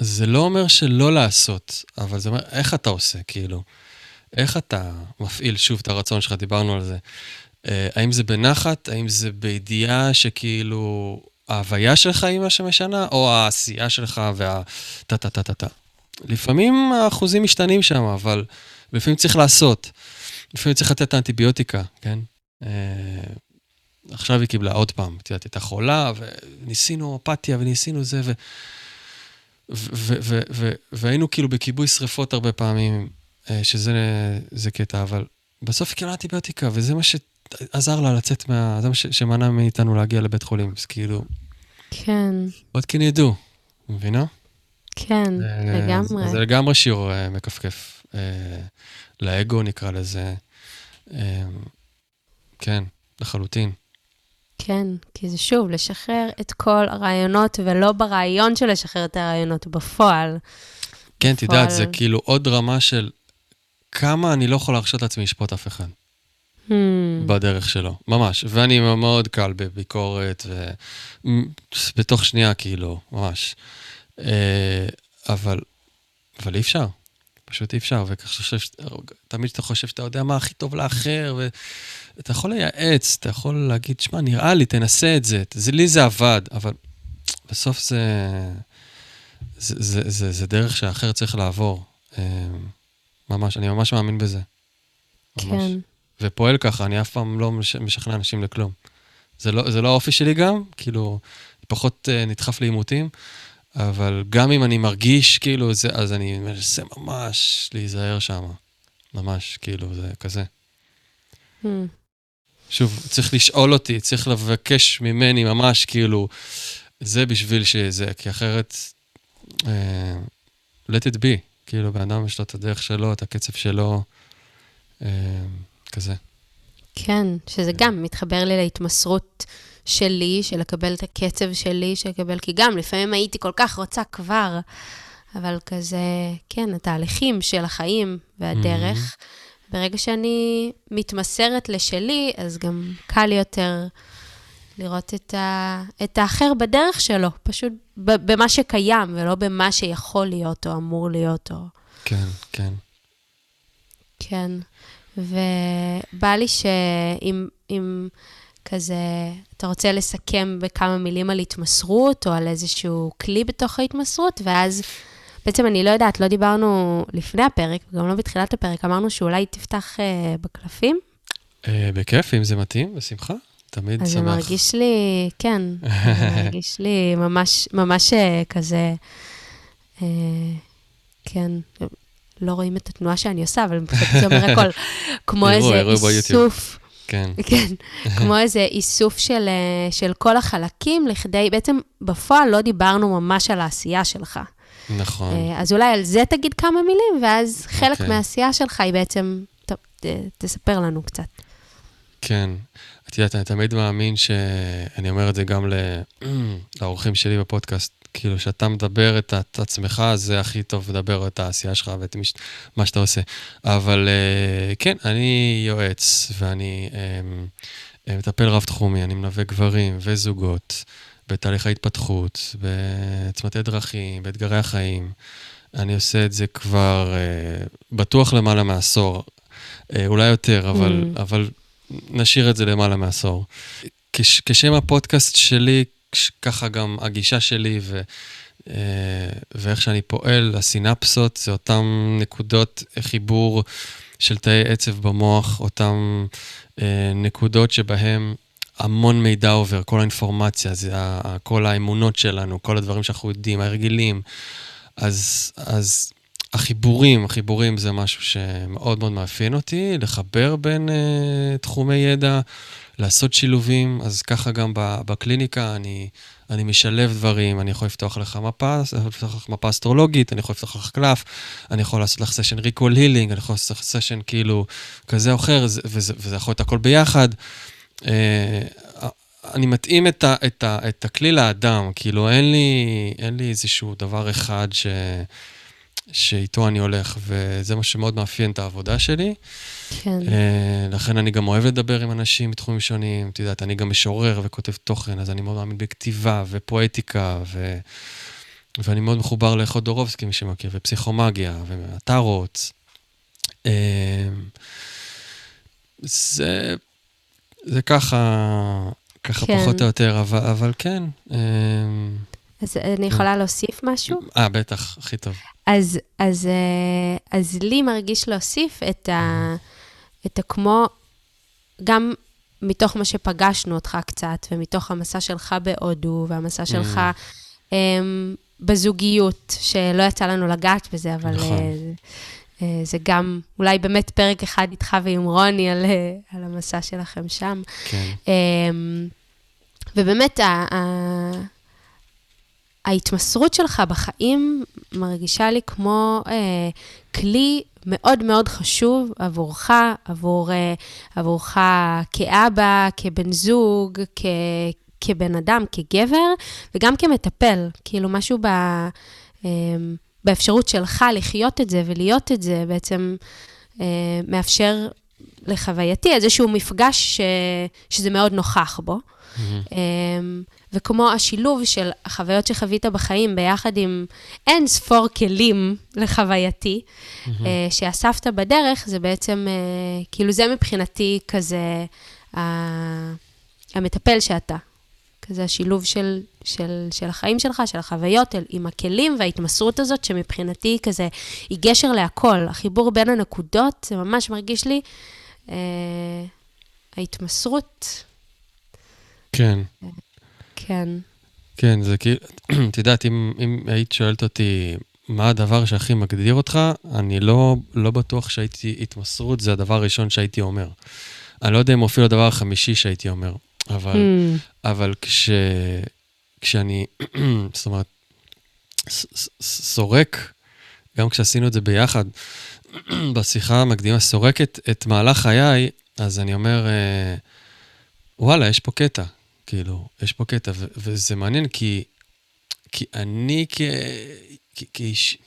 זה לא אומר שלא לעשות, אבל זה אומר איך אתה עושה, כאילו. איך אתה מפעיל שוב את הרצון שלך, דיברנו על זה. Uh, האם זה בנחת, האם זה בידיעה שכאילו ההוויה שלך היא מה שמשנה, או העשייה שלך וה... טה-טה-טה-טה. לפעמים האחוזים משתנים שם, אבל לפעמים צריך לעשות. לפעמים צריך לתת האנטיביוטיקה, כן? Uh, עכשיו היא קיבלה עוד פעם, את יודעת, הייתה חולה, וניסינו אפתיה וניסינו זה, ו... והיינו כאילו בכיבוי שריפות הרבה פעמים, אה, שזה קטע, אבל בסוף קיבלה אנטיביוטיקה, וזה מה שעזר לה לצאת מה... זה מה שמנע מאיתנו להגיע לבית חולים, אז כאילו... כן. עוד כן ידעו, מבינה? כן, אה, לגמרי. זה לגמרי שיעור אה, מכפכף. לאגו נקרא לזה. כן, לחלוטין. כן, כי זה שוב, לשחרר את כל הרעיונות, ולא ברעיון של לשחרר את הרעיונות, בפועל. כן, בפועל... תדעת, זה כאילו עוד רמה של כמה אני לא יכול להרשות לעצמי לשפוט אף אחד. Hmm. בדרך שלו, ממש. ואני מאוד קל בביקורת, ובתוך שנייה, כאילו, ממש. אה, אבל, אבל אי אפשר. פשוט אי אפשר, ותמיד כשאתה חושב שאתה יודע מה הכי טוב לאחר, ואתה יכול לייעץ, אתה יכול להגיד, שמע, נראה לי, תנסה את זה, זה לי זה עבד, אבל בסוף זה, זה, זה, זה, זה דרך שהאחר צריך לעבור. אה, ממש, אני ממש מאמין בזה. ממש. כן. ופועל ככה, אני אף פעם לא משכנע אנשים לכלום. זה לא, זה לא האופי שלי גם, כאילו, פחות uh, נדחף לעימותים, אבל גם אם אני מרגיש כאילו זה, אז אני מנסה ממש להיזהר שם. ממש, כאילו, זה כזה. Hmm. שוב, צריך לשאול אותי, צריך לבקש ממני ממש, כאילו, זה בשביל שזה, כי אחרת, uh, let it be. כאילו, בן אדם יש לו את הדרך שלו, את הקצב שלו, uh, כזה. כן, שזה גם מתחבר לי להתמסרות שלי, של לקבל את הקצב שלי, של לקבל, כי גם לפעמים הייתי כל כך רוצה כבר, אבל כזה, כן, התהליכים של החיים והדרך, mm-hmm. ברגע שאני מתמסרת לשלי, אז גם קל יותר לראות את, ה, את האחר בדרך שלו, פשוט במה שקיים, ולא במה שיכול להיות או אמור להיות. או... כן, כן. כן. ובא לי שאם כזה, אתה רוצה לסכם בכמה מילים על התמסרות, או על איזשהו כלי בתוך ההתמסרות, ואז בעצם אני לא יודעת, לא דיברנו לפני הפרק, וגם לא בתחילת הפרק, אמרנו שאולי תפתח uh, בקלפים. Uh, בכיף, אם זה מתאים, בשמחה. תמיד אז שמח. אז זה מרגיש לי, כן, זה מרגיש לי ממש, ממש אה, כזה, uh, כן, לא רואים את התנועה שאני עושה, אבל מבחינתי זה אומר הכל, כמו איזה איסוף. כן. כן, כמו איזה איסוף של, אה, של כל החלקים, לכדי, בעצם בפועל לא דיברנו ממש על העשייה שלך. נכון. אה, אז אולי על זה תגיד כמה מילים, ואז חלק okay. אוקיי. מהעשייה שלך היא בעצם, טוב, ת, תספר לנו קצת. כן. את יודעת, אני תמיד מאמין שאני אומר את זה גם לאורחים שלי בפודקאסט, כאילו, כשאתה מדבר את, את עצמך, זה הכי טוב לדבר את העשייה שלך ואת מש, מה שאתה עושה. אבל uh, כן, אני יועץ, ואני um, מטפל רב-תחומי, אני מלווה גברים וזוגות בתהליך ההתפתחות, בצמתי דרכים, באתגרי החיים. אני עושה את זה כבר uh, בטוח למעלה מעשור, uh, אולי יותר, אבל, mm. אבל נשאיר את זה למעלה מעשור. כש, כשם הפודקאסט שלי, ככה גם הגישה שלי ו, אה, ואיך שאני פועל, הסינפסות, זה אותן נקודות חיבור של תאי עצב במוח, אותן אה, נקודות שבהן המון מידע עובר, כל האינפורמציה, זה כל האמונות שלנו, כל הדברים שאנחנו יודעים, ההרגלים. אז, אז החיבורים, החיבורים זה משהו שמאוד מאוד מאפיין אותי, לחבר בין uh, תחומי ידע, לעשות שילובים, אז ככה גם בקליניקה אני, אני משלב דברים, אני יכול לפתוח לך מפה, לפתוח לך מפה אסטרולוגית, אני יכול לפתוח לך קלף, אני יכול לעשות לך סשן ריקול הילינג, אני יכול לעשות לך סשן כאילו כזה או אחר, וזה, וזה יכול להיות הכל ביחד. Uh, אני מתאים את, ה, את, ה, את הכלי לאדם, כאילו אין לי, אין לי איזשהו דבר אחד ש... שאיתו אני הולך, וזה מה שמאוד מאפיין את העבודה שלי. כן. Uh, לכן אני גם אוהב לדבר עם אנשים מתחומים שונים. את יודעת, אני גם משורר וכותב תוכן, אז אני מאוד מאמין בכתיבה ופואטיקה, ו... ואני מאוד מחובר לחודורובסקי, מי שמכיר, ופסיכומגיה, והטארוט. Uh, זה, זה ככה, ככה כן. פחות או יותר, אבל, אבל כן. Uh, אז אני יכולה להוסיף משהו? אה, בטח, הכי טוב. אז, אז, אה, אז לי מרגיש להוסיף את ה... את הכמו, גם מתוך מה שפגשנו אותך קצת, ומתוך המסע שלך בהודו, והמסע שלך um, בזוגיות, שלא יצא לנו לגעת בזה, אבל נכון. uh, זה גם אולי באמת פרק אחד איתך ועם רוני על, uh, על המסע שלכם שם. כן. Um, ובאמת, ה, ה, ההתמסרות שלך בחיים מרגישה לי כמו אה, כלי מאוד מאוד חשוב עבורך, עבור, אה, עבורך כאבא, כבן זוג, כ, כבן אדם, כגבר, וגם כמטפל. כאילו, משהו ב, אה, באפשרות שלך לחיות את זה ולהיות את זה, בעצם אה, מאפשר לחווייתי איזשהו מפגש ש, שזה מאוד נוכח בו. Mm-hmm. וכמו השילוב של החוויות שחווית בחיים ביחד עם אין ספור כלים לחווייתי, mm-hmm. שאספת בדרך, זה בעצם, כאילו זה מבחינתי כזה המטפל שאתה. כזה השילוב של, של, של החיים שלך, של החוויות, עם הכלים וההתמסרות הזאת, שמבחינתי כזה, היא גשר להכל. החיבור בין הנקודות, זה ממש מרגיש לי, אה, ההתמסרות. כן. כן. כן, זה כאילו, את יודעת, אם, אם היית שואלת אותי מה הדבר שהכי מגדיר אותך, אני לא, לא בטוח שהייתי, התמסרות זה הדבר הראשון שהייתי אומר. אני לא יודע אם אפילו הדבר החמישי שהייתי אומר. אבל, mm. אבל כש, כשאני, זאת אומרת, סורק, גם כשעשינו את זה ביחד, בשיחה המקדימה, סורק את, את מהלך חיי, אז אני אומר, אה, וואלה, יש פה קטע, כאילו, יש פה קטע, ו- וזה מעניין כי, כי אני כאיש...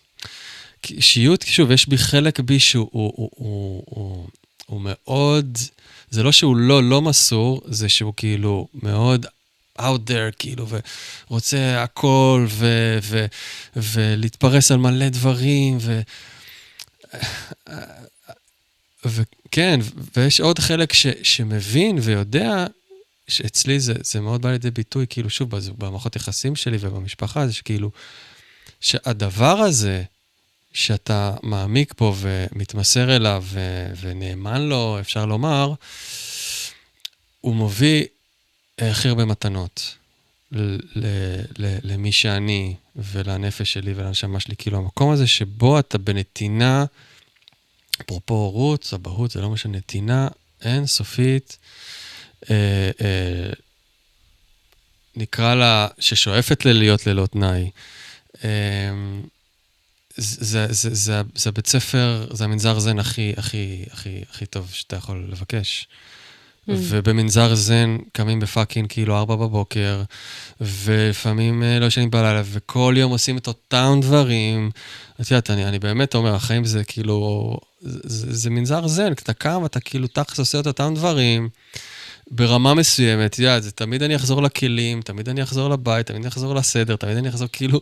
כאישיות, שוב, יש בי חלק בי שהוא הוא, הוא, הוא, הוא, הוא מאוד, זה לא שהוא לא לא מסור, זה שהוא כאילו מאוד out there, כאילו, ורוצה הכל, ו, ו, ולהתפרס על מלא דברים, ו... וכן, ויש עוד חלק ש, שמבין ויודע, שאצלי זה, זה מאוד בא לידי ביטוי, כאילו, שוב, במערכות יחסים שלי ובמשפחה, זה שכאילו, שהדבר הזה, שאתה מעמיק בו ומתמסר אליו ו- ונאמן לו, אפשר לומר, הוא מביא הכי הרבה מתנות ל- ל- למי שאני ולנפש שלי ולנשמה שלי. כאילו, המקום הזה שבו אתה בנתינה, אפרופו הורות, אבהות, זה לא משנה, נתינה אינסופית, אה, אה, נקרא לה, ששואפת ללהיות ללא תנאי. אה, זה, זה, זה, זה הבית ספר, זה המנזר זן הכי, הכי, הכי, הכי טוב שאתה יכול לבקש. Mm. ובמנזר זן קמים בפאקינג כאילו ארבע בבוקר, ולפעמים אה, לא ישנים בלילה, וכל יום עושים את אותם דברים. את יודעת, אני, אני באמת אומר, החיים זה כאילו, זה, זה, זה מנזר זן, אתה קם, אתה כאילו תכלס עושה את אותם דברים. ברמה מסוימת, את יודעת, זה תמיד אני אחזור לכלים, תמיד אני אחזור לבית, תמיד אני אחזור לסדר, תמיד אני אחזור כאילו,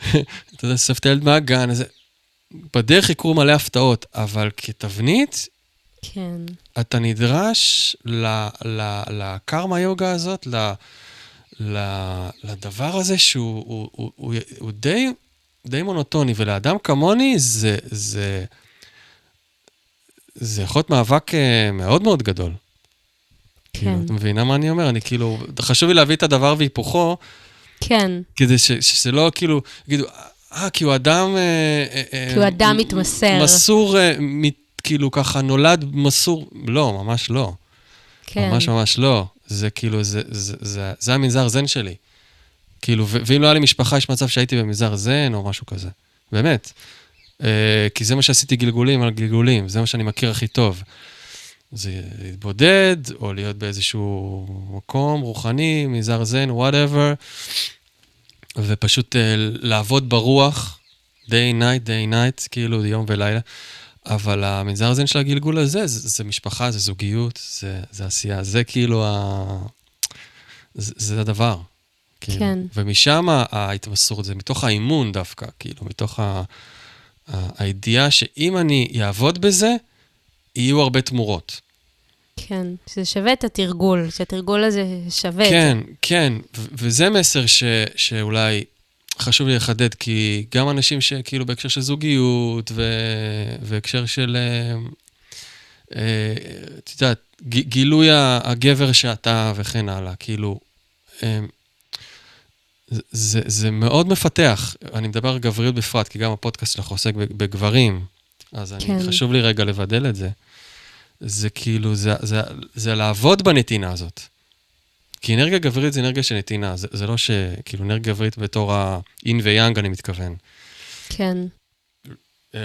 אתה יודע, אסף את הילד מהגן, אז בדרך יקרו מלא הפתעות, אבל כתבנית, כן. אתה נדרש לקרמה יוגה הזאת, ל, ל, לדבר הזה שהוא הוא, הוא, הוא, הוא די, די מונוטוני, ולאדם כמוני זה, זה, זה יכול להיות מאבק אה, מאוד מאוד גדול. כאילו, כן. את מבינה מה אני אומר? אני כאילו, חשוב לי להביא את הדבר והיפוכו. כן. כדי ש, שזה לא כאילו, יגידו, אה, כי הוא אדם... אה, אה, כי הוא אדם מתמסר. מסור, כאילו ככה, נולד מסור. לא, ממש לא. כן. ממש ממש לא. זה כאילו, זה, זה, זה, זה המנזר זן שלי. כאילו, ואם לא היה לי משפחה, יש מצב שהייתי במנזר זן או משהו כזה. באמת. כי זה מה שעשיתי גלגולים על גלגולים, זה מה שאני מכיר הכי טוב. זה להתבודד, או להיות באיזשהו מקום רוחני, מנזר זן, whatever, ופשוט אה, לעבוד ברוח, day night, day night, כאילו יום ולילה. אבל המנזר זן של הגלגול הזה, זה, זה משפחה, זה זוגיות, זה, זה עשייה, זה כאילו ה... זה, זה הדבר. כאילו. כן. ומשם ההתמסרות, זה מתוך האימון דווקא, כאילו, מתוך ה... הידיעה שאם אני אעבוד בזה, יהיו הרבה תמורות. כן, שזה שווה את התרגול, שהתרגול הזה שווה כן, את זה. כן, כן, וזה מסר ש, שאולי חשוב לי לחדד, כי גם אנשים שכאילו בהקשר של זוגיות והקשר של, אה, אה, את יודעת, גילוי הגבר שאתה וכן הלאה, כאילו, אה, זה, זה מאוד מפתח. אני מדבר על גבריות בפרט, כי גם הפודקאסט שלך עוסק בגברים, אז כן. אני, חשוב לי רגע לבדל את זה. זה כאילו, זה, זה, זה לעבוד בנתינה הזאת. כי אנרגיה גברית זה אנרגיה של נתינה, זה, זה לא ש... כאילו, אנרגיה גברית בתור האין ויאנג, אני מתכוון. כן. Uh,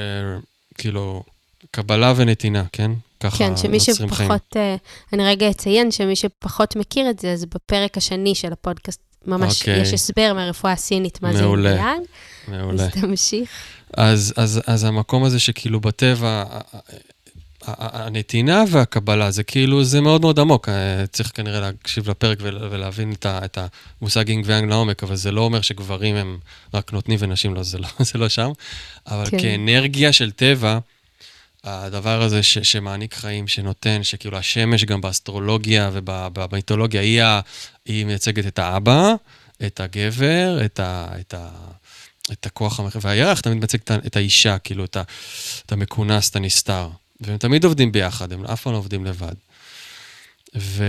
כאילו, קבלה ונתינה, כן? ככה כן, שמי שפחות, חיים. אה, אני רגע אציין שמי שפחות מכיר את זה, אז בפרק השני של הפודקאסט, ממש okay. אוקיי. יש הסבר מהרפואה הסינית, מה מעולה, זה אינדיאן. מעולה. אז תמשיך. אז, אז, אז המקום הזה שכאילו בטבע, הנתינה והקבלה, זה כאילו, זה מאוד מאוד עמוק. אה, צריך כנראה להקשיב לפרק ולהבין את המושג אינג ואנג לעומק, אבל זה לא אומר שגברים הם רק נותנים ונשים לא, זה לא, זה לא שם. אבל כן. כאנרגיה של טבע, הדבר הזה ש, שמעניק חיים, שנותן, שכאילו השמש גם באסטרולוגיה ובמיתולוגיה, היא, היא מייצגת את האבא, את הגבר, את, ה, את, ה, את הכוח והירח תמיד מייצג את האישה, כאילו, את, ה, את המכונס, את הנסתר. והם תמיד עובדים ביחד, הם אף פעם לא עובדים לבד. ו...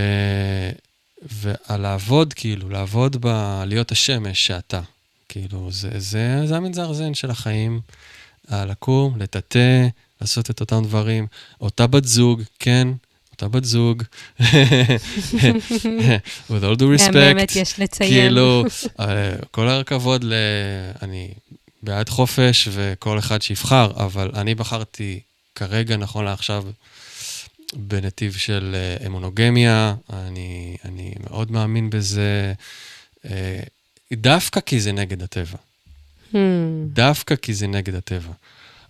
ולעבוד, כאילו, לעבוד ב... להיות השמש שאתה. כאילו, זה, זה, זה המנזר זן של החיים. לקום, לטאטא, לעשות את אותם דברים. אותה בת זוג, כן, אותה בת זוג, with all due respect. באמת יש לציין. כאילו, אה, כל הכבוד ל... אני בעד חופש וכל אחד שיבחר, אבל אני בחרתי כרגע, נכון לעכשיו, בנתיב של אה, אמונוגמיה. אני, אני מאוד מאמין בזה, אה, דווקא כי זה נגד הטבע. Hmm. דווקא כי זה נגד הטבע.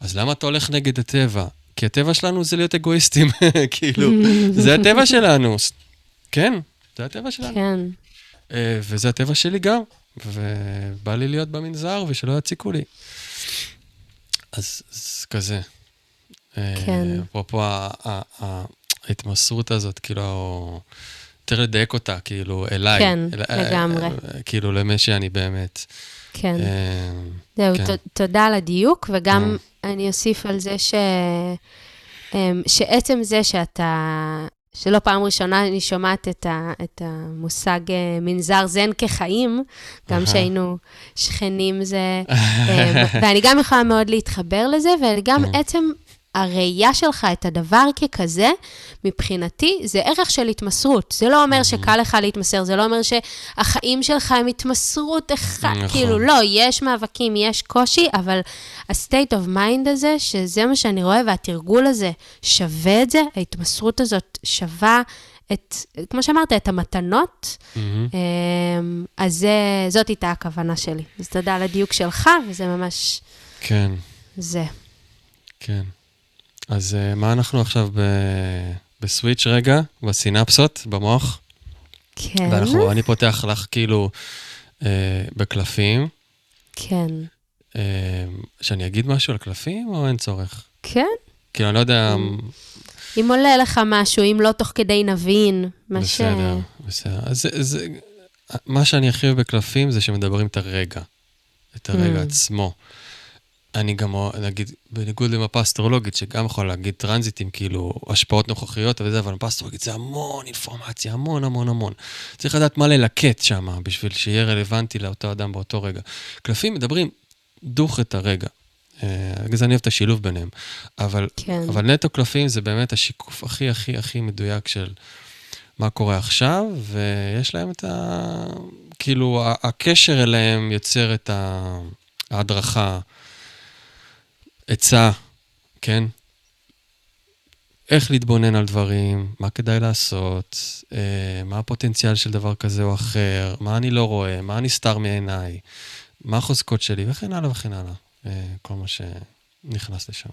אז למה אתה הולך נגד הטבע? כי הטבע שלנו זה להיות אגואיסטים, כאילו, זה הטבע שלנו. כן, זה הטבע שלנו. כן. אה, וזה הטבע שלי גם, ובא לי להיות במנזר ושלא יציקו לי. אז, אז כזה. כן. אפרופו ההתמסרות הזאת, כאילו, יותר לדייק אותה, כאילו, אליי. כן, לגמרי. כאילו, למי שאני באמת. כן. זהו, כן. תודה על הדיוק, וגם אני אוסיף על זה ש... שעצם זה שאתה, שלא פעם ראשונה אני שומעת את, ה, את המושג מנזר זן כחיים, גם שהיינו שכנים זה, ואני גם יכולה מאוד להתחבר לזה, וגם עצם הראייה שלך את הדבר ככזה, מבחינתי, זה ערך של התמסרות. זה לא אומר mm-hmm. שקל לך להתמסר, זה לא אומר שהחיים שלך הם התמסרות אחת. נכון. כאילו, לא, יש מאבקים, יש קושי, אבל ה-state of mind הזה, שזה מה שאני רואה, והתרגול הזה שווה את זה, ההתמסרות הזאת שווה את, כמו שאמרת, את המתנות, mm-hmm. אז זה, זאת הייתה הכוונה שלי. אז תודה על הדיוק שלך, וזה ממש... כן. זה. כן. אז uh, מה אנחנו עכשיו ב... בסוויץ' רגע, בסינפסות, במוח? כן. ואנחנו, אני פותח לך כאילו uh, בקלפים. כן. Uh, שאני אגיד משהו על קלפים, או אין צורך? כן. כאילו, אני לא יודע... אם עולה לך משהו, אם לא תוך כדי נבין, מה בסדר, ש... בסדר. אז זה, זה, מה שאני הכי אוהב בקלפים זה שמדברים את הרגע, את הרגע mm. עצמו. אני גם, נגיד, בניגוד למפה אסטרולוגית, שגם יכול להגיד טרנזיטים, כאילו, השפעות נוכחיות וזה, אבל מפה אסטרולוגית זה המון אינפורמציה, המון המון המון. צריך לדעת מה ללקט שם, בשביל שיהיה רלוונטי לאותו אדם באותו רגע. קלפים מדברים דוך את הרגע. אה, בגלל זה אני אוהב את השילוב ביניהם. אבל, כן. אבל נטו קלפים זה באמת השיקוף הכי הכי הכי מדויק של מה קורה עכשיו, ויש להם את ה... כאילו, הקשר אליהם יוצר את ההדרכה. עצה, כן? איך להתבונן על דברים, מה כדאי לעשות, אה, מה הפוטנציאל של דבר כזה או אחר, מה אני לא רואה, מה נסתר מעיניי, מה החוזקות שלי, וכן הלאה וכן הלאה. אה, כל מה שנכנס לשם.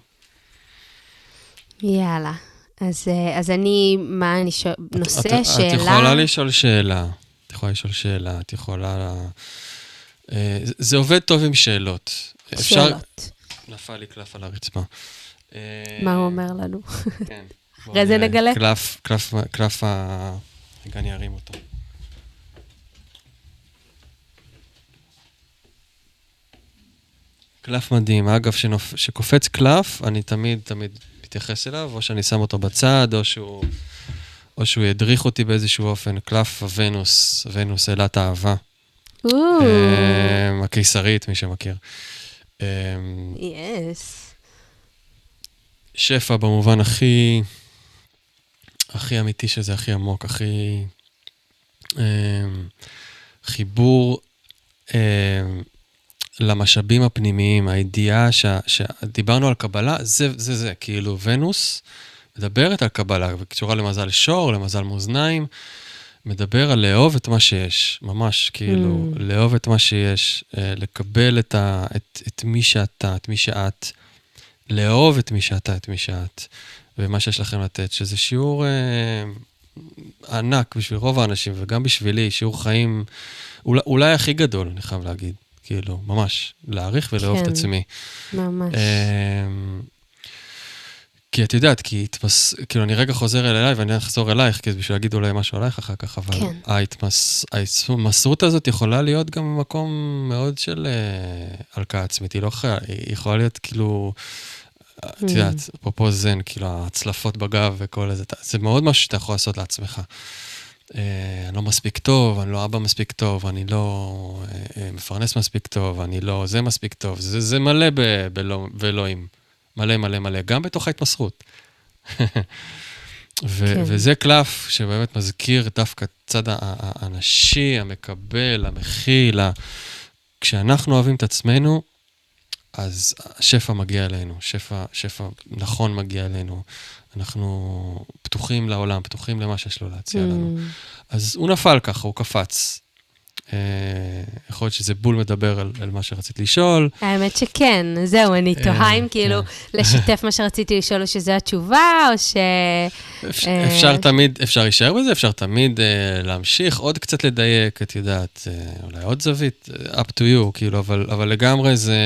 יאללה. אז, אה, אז אני, מה אני שואל, נושא, את, שאלה... את יכולה לשאול שאלה. את יכולה לשאול שאלה, את יכולה... אה, זה עובד טוב עם שאלות. שאלות. נפל לי קלף על הרצפה. מה הוא אומר לנו? כן. אחרי זה נגלה. קלף, קלף, קלף ה... רגע, אני ארים אותו. קלף מדהים. אגב, כשקופץ קלף, אני תמיד, תמיד מתייחס אליו, או שאני שם אותו בצד, או שהוא, או שהוא ידריך אותי באיזשהו אופן. קלף הוונוס, ונוס אלת האהבה. אמ, הקיסרית, מי שמכיר. יס. שפע במובן הכי, הכי אמיתי שזה, הכי עמוק, הכי... אמ, חיבור אמ, למשאבים הפנימיים, הידיעה שדיברנו על קבלה, זה זה זה, כאילו ונוס מדברת על קבלה, וקשורה למזל שור, למזל מאזניים. מדבר על לאהוב את מה שיש, ממש, כאילו, mm. לאהוב את מה שיש, אה, לקבל את, ה, את, את מי שאתה, את מי שאת, לאהוב את מי שאתה, את מי שאת, ומה שיש לכם לתת, שזה שיעור אה, ענק בשביל רוב האנשים, וגם בשבילי, שיעור חיים אולי, אולי הכי גדול, אני חייב להגיד. כאילו, ממש, להעריך ולאהוב כן, את עצמי. ממש. אה, כי את יודעת, כי התמס... כאילו, אני רגע חוזר אליי ואני אחזור אלייך, כי בשביל להגיד אולי משהו עלייך אחר כך, אבל כן. ההתמס... ההתמסרות הזאת יכולה להיות גם במקום מאוד של uh, הלקאה עצמית. היא לא חיה, היא יכולה להיות כאילו, את mm. יודעת, אפרופו זן, כאילו, הצלפות בגב וכל זה, זה מאוד משהו שאתה יכול לעשות לעצמך. Uh, אני לא מספיק טוב, אני לא אבא מספיק טוב, אני לא uh, מפרנס מספיק טוב, אני לא זה מספיק טוב. זה, זה מלא באלוהים. מלא מלא מלא, גם בתוך ההתמסרות. ו- כן. וזה קלף שבאמת מזכיר דווקא צד האנשי, המקבל, המכיל. כשאנחנו אוהבים את עצמנו, אז שפע מגיע אלינו, שפע, שפע נכון מגיע אלינו. אנחנו פתוחים לעולם, פתוחים למה שיש לו להציע mm. לנו. אז הוא נפל ככה, הוא קפץ. אה, יכול להיות שזה בול מדבר על, על מה שרצית לשאול. האמת שכן, זהו, אני אה, תוהה אם כאילו כן. לשתף מה שרציתי לשאול, או שזו התשובה, או ש... אה, אפשר תמיד, אפשר להישאר בזה, אפשר תמיד להמשיך, עוד קצת לדייק, את יודעת, אולי עוד זווית, up to you, כאילו, אבל, אבל לגמרי זה...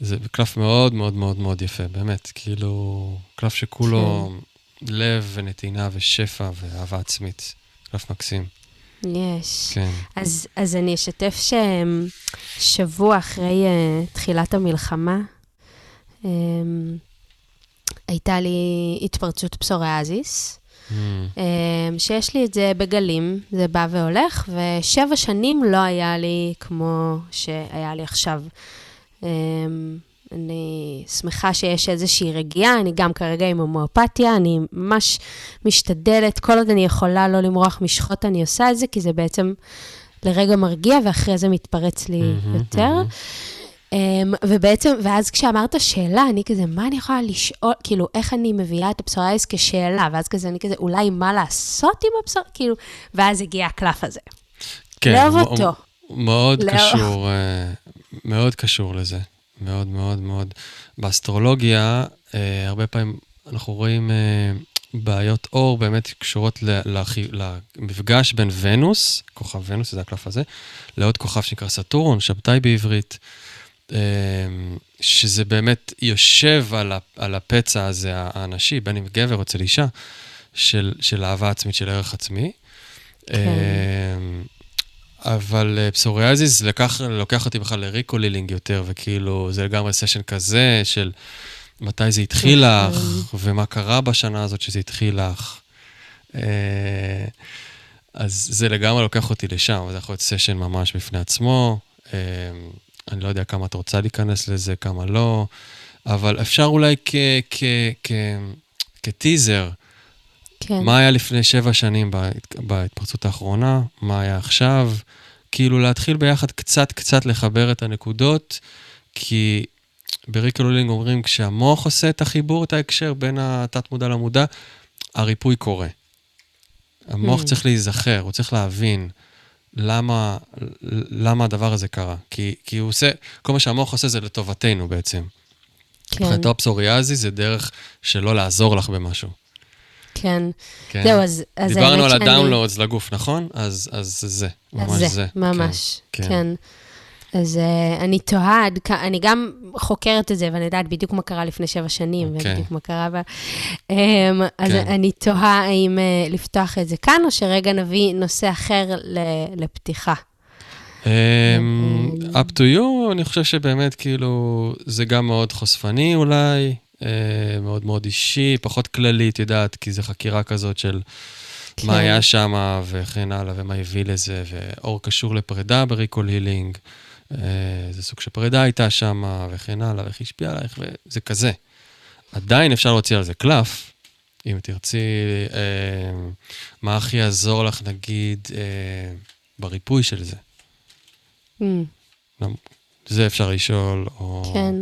זה קלף מאוד מאוד מאוד מאוד יפה, באמת, כאילו, קלף שכולו כן. לב ונתינה ושפע ואהבה עצמית. קלף מקסים. יש. כן. אז, אז אני אשתף ששבוע אחרי uh, תחילת המלחמה, um, הייתה לי התפרצות פסוריאזיס, mm. um, שיש לי את זה בגלים, זה בא והולך, ושבע שנים לא היה לי כמו שהיה לי עכשיו. Um, אני שמחה שיש איזושהי רגיעה, אני גם כרגע עם הומואפתיה, אני ממש משתדלת, כל עוד אני יכולה לא למרוח משחות, אני עושה את זה, כי זה בעצם לרגע מרגיע, ואחרי זה מתפרץ לי mm-hmm, יותר. Mm-hmm. ובעצם, ואז כשאמרת שאלה, אני כזה, מה אני יכולה לשאול, כאילו, איך אני מביאה את הפסורייז כשאלה, ואז כזה, אני כזה, אולי מה לעשות עם הפסור, כאילו, ואז הגיע הקלף הזה. כן. לאהוב אותו. מאוד לא... קשור, אה, מאוד קשור לזה. מאוד מאוד מאוד. באסטרולוגיה, אה, הרבה פעמים אנחנו רואים אה, בעיות אור באמת קשורות למפגש בין ונוס, כוכב ונוס, זה הקלף הזה, לעוד כוכב שנקרא סטורון, שבתאי בעברית, אה, שזה באמת יושב על, על הפצע הזה הנשי, בין אם גבר אצל אישה, של, של אהבה עצמית, של ערך עצמי. כן. אה, אבל אה, פסוריאזיס לקח, לוקח אותי בכלל ל recall healing יותר, וכאילו, זה לגמרי סשן כזה של מתי זה התחיל לך, ומה קרה בשנה הזאת שזה התחיל לך. אה, אז זה לגמרי לוקח אותי לשם, זה יכול להיות סשן ממש בפני עצמו. אה, אני לא יודע כמה את רוצה להיכנס לזה, כמה לא, אבל אפשר אולי כטיזר, כן. מה היה לפני שבע שנים בהתפרצות האחרונה, מה היה עכשיו, כאילו להתחיל ביחד קצת קצת לחבר את הנקודות, כי ב recall healing אומרים, כשהמוח עושה את החיבור, את ההקשר בין התת-מודע למודע, הריפוי קורה. המוח ממ. צריך להיזכר, הוא צריך להבין למה, למה הדבר הזה קרה. כי, כי הוא עושה, כל מה שהמוח עושה זה לטובתנו בעצם. כן. מבחינתו הפסוריאזי זה דרך שלא לעזור לך במשהו. כן. כן. זהו, אז... אז דיברנו על הדאונלואודס אני... לגוף, נכון? אז, אז זה, ממש זה. זה, ממש, כן. כן. כן. אז uh, אני תוהה, אני גם חוקרת את זה, ואני יודעת בדיוק מה קרה לפני שבע שנים, okay. אוקיי. ובדיוק מה קרה ב... Um, אז כן. אני תוהה האם uh, לפתוח את זה כאן, או שרגע נביא נושא אחר לפתיחה. Um, up to you, אני חושב שבאמת, כאילו, זה גם מאוד חושפני אולי, מאוד מאוד אישי, פחות כללי, את יודעת, כי זו חקירה כזאת של כן. מה היה שם וכן הלאה, ומה הביא לזה, ואור קשור לפרידה בריקול הילינג, איזה אה, סוג של פרידה הייתה שם, וכן הלאה, ואיך השפיע עלייך, וזה כזה. עדיין אפשר להוציא על זה קלף, אם תרצי, אה, מה הכי יעזור לך, נגיד, אה, בריפוי של זה. Mm. זה אפשר לשאול, או... כן,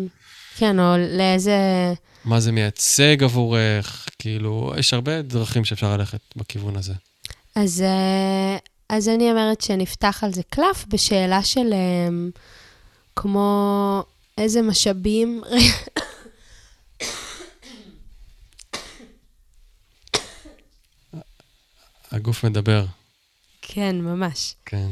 כן, או לאיזה... מה זה מייצג עבורך? כאילו, יש הרבה דרכים שאפשר ללכת בכיוון הזה. אז, אה, אז אני אומרת שנפתח על זה קלף בשאלה של אה, כמו איזה משאבים... הגוף מדבר. כן, ממש. כן.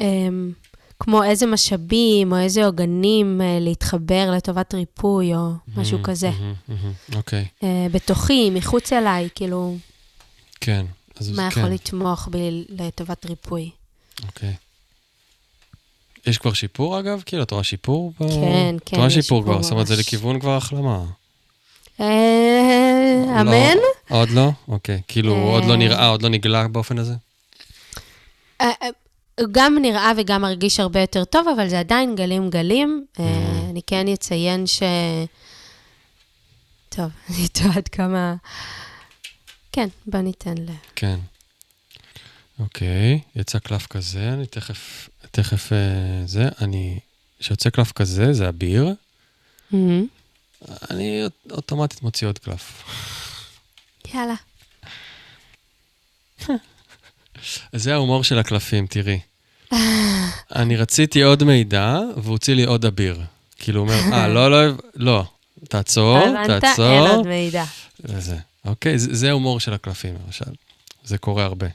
אמ, כמו איזה משאבים או איזה עוגנים אה, להתחבר לטובת ריפוי או משהו כזה. אוקיי, אה, בתוכי, מחוץ אליי, כאילו, כן. אז מה כן, יכול לתמוך בי לטובת ריפוי. אוקיי. יש כבר שיפור, אגב? כאילו, את רואה שיפור? ב- כן, את כן, רואה שיפור כבר, זאת אומרת, זה. לכיוון כבר החלמה. אה, אמן? לא, עוד לא? אוקיי. כאילו. עוד לא נראה, עוד לא נגלה באופן הזה? גם נראה וגם מרגיש הרבה יותר טוב, אבל זה עדיין גלים גלים. Mm. אני כן אציין ש... טוב, אני תוהה עד כמה... כן, בוא ניתן ל... כן. אוקיי, יצא קלף כזה, אני תכף, תכף אה, זה, אני, כשיוצא קלף כזה, זה אביר, מהמם. אני אוט- אוטומטית מוציא עוד קלף. יאללה. זה ההומור של הקלפים, תראי. אני רציתי עוד מידע, והוא הוציא לי עוד אביר. כאילו, הוא אומר, אה, לא, לא, לא, תעצור, הבנת? אין תעצור. עוד מידע. וזה. אוקיי, זה, זה ההומור של הקלפים, למשל. זה קורה הרבה.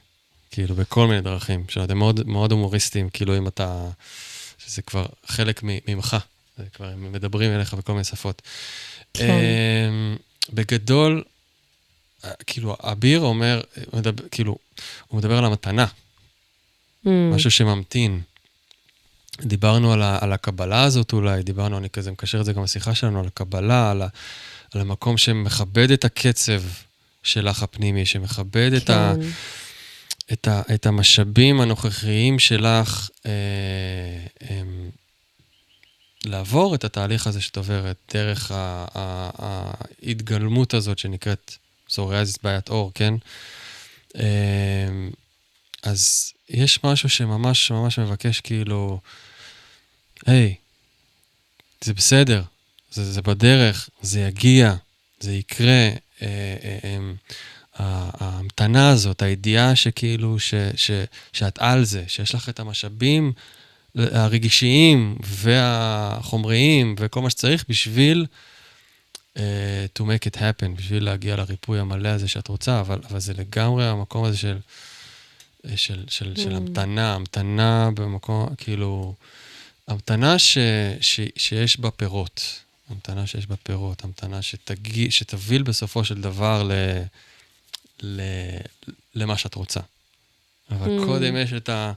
כאילו, בכל מיני דרכים. שאתם מאוד, מאוד הומוריסטים, כאילו, אם אתה... שזה כבר חלק ממך. זה כבר, הם מדברים אליך בכל מיני שפות. כן. אמ, בגדול, אה, כאילו, אביר אומר, מדבר, כאילו, הוא מדבר על המתנה, מהמם. משהו שממתין. דיברנו על, ה, על הקבלה הזאת אולי, דיברנו, אני כזה מקשר את זה גם לשיחה שלנו, על הקבלה, על, ה, על המקום שמכבד את הקצב שלך הפנימי, שמכבד את, ה, כן. את, ה, את המשאבים הנוכחיים שלך אה, אה, לעבור את התהליך הזה שאת עוברת, דרך ה, ה, ההתגלמות הזאת שנקראת פסוריאזיס בעיית אור, כן? אה, אז יש משהו שממש ממש מבקש כאילו, היי, זה בסדר, זה, זה בדרך, זה יגיע, זה יקרה. אה, אה, אה, ההמתנה הזאת, הידיעה שכאילו, ש, ש, שאת על זה, שיש לך את המשאבים הרגישיים והחומריים וכל מה שצריך בשביל uh, to make it happen, בשביל להגיע לריפוי המלא הזה שאת רוצה, אבל, אבל זה לגמרי המקום הזה של, אה, של, של, של Mm. המתנה, המתנה במקום, כאילו, המתנה ש, ש, שיש בה פירות, המתנה שיש בה פירות, המתנה שתגיע, שתוביל בסופו של דבר ל, ל, למה שאת רוצה. אבל Mm. mm. קודם יש את, ה,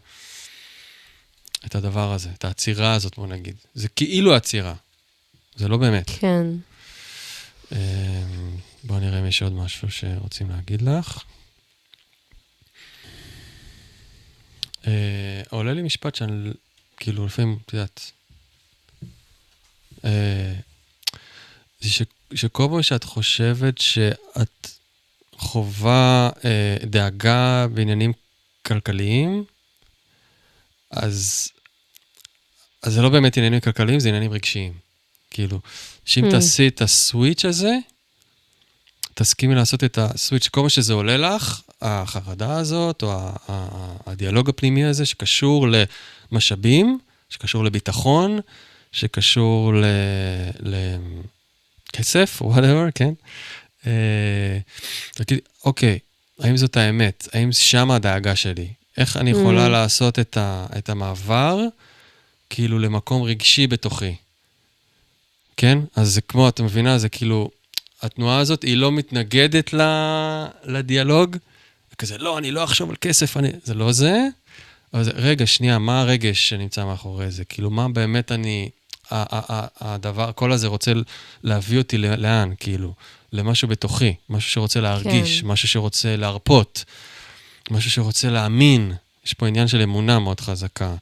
את הדבר הזה, את העצירה הזאת, בוא נגיד. זה כאילו עצירה, זה לא באמת. כן. אמ, בואו נראה אם יש עוד משהו שרוצים להגיד לך. אה, עולה לי משפט שאני, כאילו, לפעמים, את יודעת, אה, זה ש- שכל פעם שאת חושבת שאת חווה אה, דאגה בעניינים כלכליים, אז, אז זה לא באמת עניינים כלכליים, זה עניינים רגשיים. כאילו, שאם Hmm. תעשי את הסוויץ' הזה, תסכימי לעשות את הסוויץ', כל מה שזה עולה לך, החרדה הזאת, או הדיאלוג הפנימי הזה, שקשור למשאבים, שקשור לביטחון, שקשור. לכסף, whatever, כן? אה, תגידי, אוקיי, האם זאת האמת? האם שמה הדאגה שלי? איך אני יכולה Mm. לעשות את, ה, את המעבר, כאילו, למקום רגשי בתוכי? כן? אז זה כמו, את מבינה, זה כאילו, התנועה הזאת, היא לא מתנגדת ל, לדיאלוג, כזה, לא, אני לא אחשוב על כסף, אני... זה לא זה, זה, רגע, שנייה, מה הרגש שנמצא מאחורי זה? כאילו, מה באמת אני... הדבר, הקול הזה רוצה להביא אותי לאן, כאילו? למשהו בתוכי, משהו שרוצה להרגיש, כן. משהו שרוצה להרפות, משהו שרוצה להאמין. יש פה עניין של אמונה מאוד חזקה,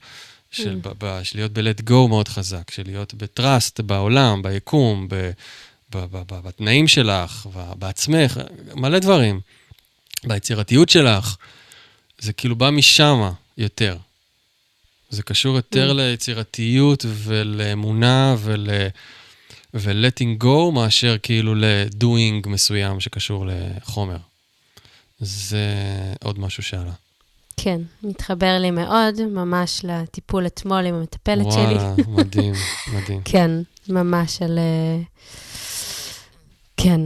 של, Mm. ב- ב- של להיות ב-let go מאוד חזק, של להיות ב-trust בעולם, ביקום, ב- בתנאים שלך, בעצמך, מלא דברים. ביצירתיות שלך. זה כאילו בא משם יותר. זה קשור יותר Mm. ליצירתיות ולאמונה ול... ו-letting go מאשר כאילו ל-doing מסוים שקשור לחומר. זה עוד משהו שעלה. כן, מתחבר לי מאוד, ממש לטיפול אתמול עם המטפלת שלי. וואלה, מדהים, מדהים. כן, ממש על... אה, כן.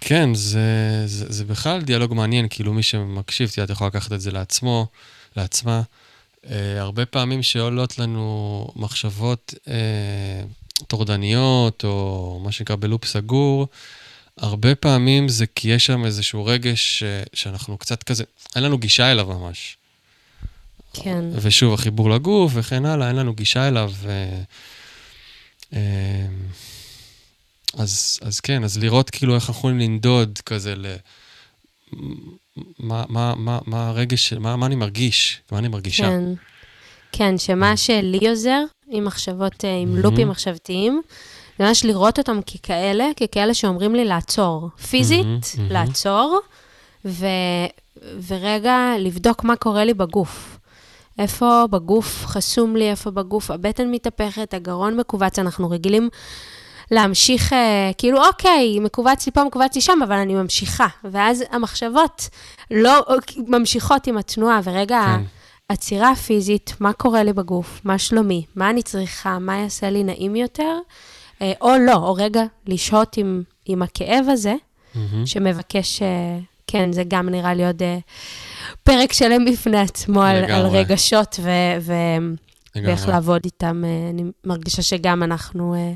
כן, זה, זה, זה בכלל דיאלוג מעניין, כאילו מי שמקשיב, תהיה, יכול לקחת את זה לעצמו, לעצמה. Uh, הרבה פעמים שעולות לנו מחשבות uh, טורדניות, או מה שנקרא בלופ סגור, הרבה פעמים זה כי יש שם איזשהו רגש ש, שאנחנו קצת כזה, אין לנו גישה אליו ממש. כן. ושוב, החיבור לגוף וכן הלאה, אין לנו גישה אליו. ו... אמ, אז, אז כן, אז לראות כאילו איך אנחנו יכולים לנדוד כזה ל... מה, מה, מה, מה הרגש, מה, מה אני מרגיש, מה אני מרגישה. כן, כן, שמה שלי עוזר עם מחשבות, אה, עם לופים מחשבתיים, זה ממש לראות אותם ככאלה, ככאלה שאומרים לי לעצור. פיזית, לעצור, ו, ורגע לבדוק מה קורה לי בגוף. איפה בגוף חסום לי, איפה בגוף הבטן מתהפכת, הגרון מכווץ, אנחנו רגילים להמשיך, אה, כאילו, אוקיי, מכווץ לי פה, מכווץ לי שם, אבל אני ממשיכה. ואז המחשבות לא ממשיכות עם התנועה, ורגע, כן. עצירה פיזית, מה קורה לי בגוף, מה שלומי, מה אני צריכה, מה יעשה לי נעים יותר, אה, או לא, או רגע, לשהות עם, עם הכאב הזה, mm-hmm. שמבקש, אה, כן, זה גם נראה לי עוד... אה, פרק שלם בפני עצמו על, על רגשות ו, ו, ואיך לעבוד איתם. אה, אני מרגישה שגם אנחנו אה,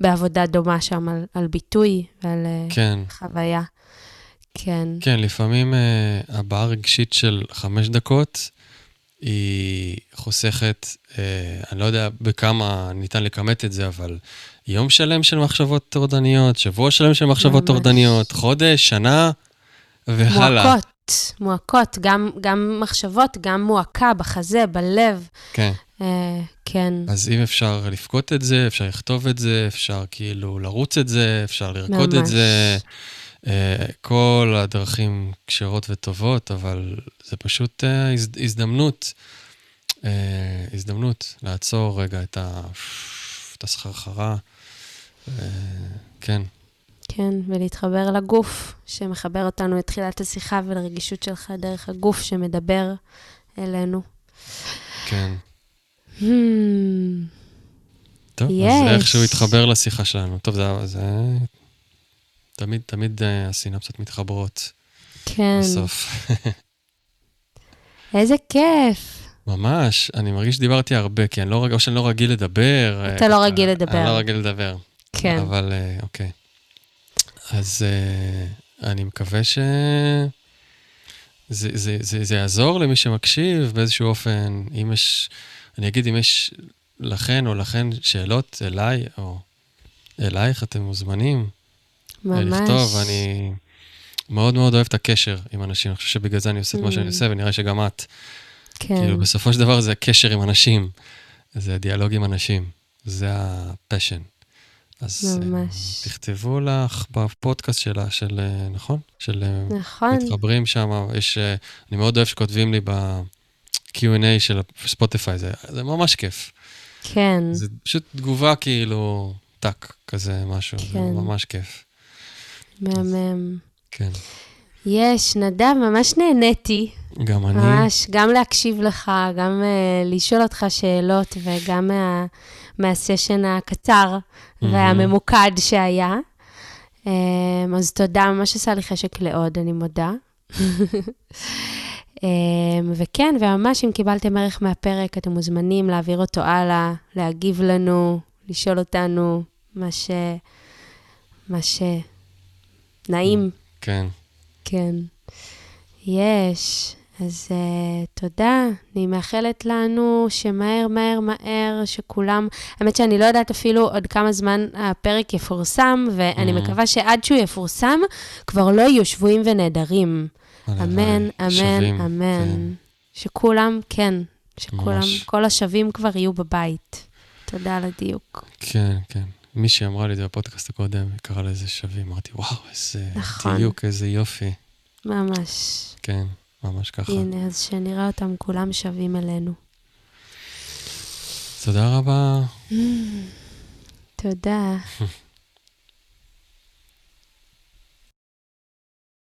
בעבודה דומה שם על, על ביטוי ועל אה, כן. חוויה. כן. כן, לפעמים הבעה רגשית של חמש דקות, היא חוסכת, אני לא יודע בכמה ניתן לכמת את זה, אבל יום שלם של מחשבות טורדניות, שבוע שלם של מחשבות טורדניות, חודש, שנה, והלאה. מועקות. מועקות, גם, גם מחשבות, גם מועקה בחזה, בלב. כן. Uh, כן. אז אם אפשר לפקוט את זה, אפשר לכתוב את זה, אפשר כאילו לרוץ את זה, אפשר לרקוד ממש. את זה. Uh, כל הדרכים כשרות וטובות, אבל זה פשוט uh, הז, הזדמנות, uh, הזדמנות לעצור רגע את, ה, את הסחרחרה. Uh, כן. כן, ולהתחבר לגוף שמחבר אותנו לתחילת השיחה ולרגישות שלך דרך הגוף שמדבר אלינו. כן. Hmm. טוב, יש. אז איכשהו התחבר לשיחה שלנו. טוב, זה... זה... תמיד, תמיד uh, הסינפסות מתחברות. כן. בסוף. איזה כיף. ממש, אני מרגיש שדיברתי הרבה, כי אני לא, או שאני לא רגיל לדבר. אתה לא רגיל לדבר. אני לא רגיל לדבר. כן. אבל uh, אוקיי. אז uh, אני מקווה ש... זה, זה, זה, זה יעזור למי שמקשיב באיזשהו אופן. אם יש, אני אגיד, אם יש לכן או לכן שאלות אליי או אלייך, אתם מוזמנים. ממש. לכתוב, אני מאוד מאוד אוהב את הקשר עם אנשים. אני חושב שבגלל זה אני עושה את מה שאני ממ. עושה, ונראה שגם את. כן. כאילו, בסופו של דבר זה הקשר עם אנשים. זה הדיאלוג עם אנשים. זה ה passion. אז אה, ממש. תכתבו לך בפודקאסט שלה, של, אה, נכון? של אה, נכון. מתחברים שם, יש, אני מאוד אוהב שכותבים לי ב-Q&A של ספוטיפיי, זה, זה ממש כיף. כן. זה פשוט תגובה כאילו, טאק, כזה משהו, כן. זה ממש כיף. מהמם. כן. יש, נדב, ממש נהניתי. גם אני. ממש, גם להקשיב לך, גם uh, לשאול אותך שאלות, וגם מה, מהסשן הקצר. והממוקד שהיה. Um, אז תודה, ממש עשה לי חשק לעוד, אני מודה. um, וכן, וממש אם קיבלתם ערך מהפרק, אתם מוזמנים להעביר אותו הלאה, להגיב לנו, לשאול אותנו מה ש... מה ש... נעים. כן. כן. יש. אז uh, תודה, אני מאחלת לנו שמהר, מהר, מהר, שכולם... האמת שאני לא יודעת אפילו עוד כמה זמן הפרק יפורסם, ואני mm-hmm. מקווה שעד שהוא יפורסם, כבר לא יהיו שבויים ונעדרים. אמן, אמן, שווים, אמן. כן. שכולם, כן, שכולם, ממש. כל השווים כבר יהיו בבית. תודה על הדיוק. כן, כן. מי שאמרה לי את זה בפודקאסט הקודם, קרא לזה שווים, אמרתי, וואו, איזה נכון. דיוק, איזה יופי. ממש. כן. ממש ככה. הנה, אז שנראה אותם כולם שווים אלינו. תודה רבה. תודה.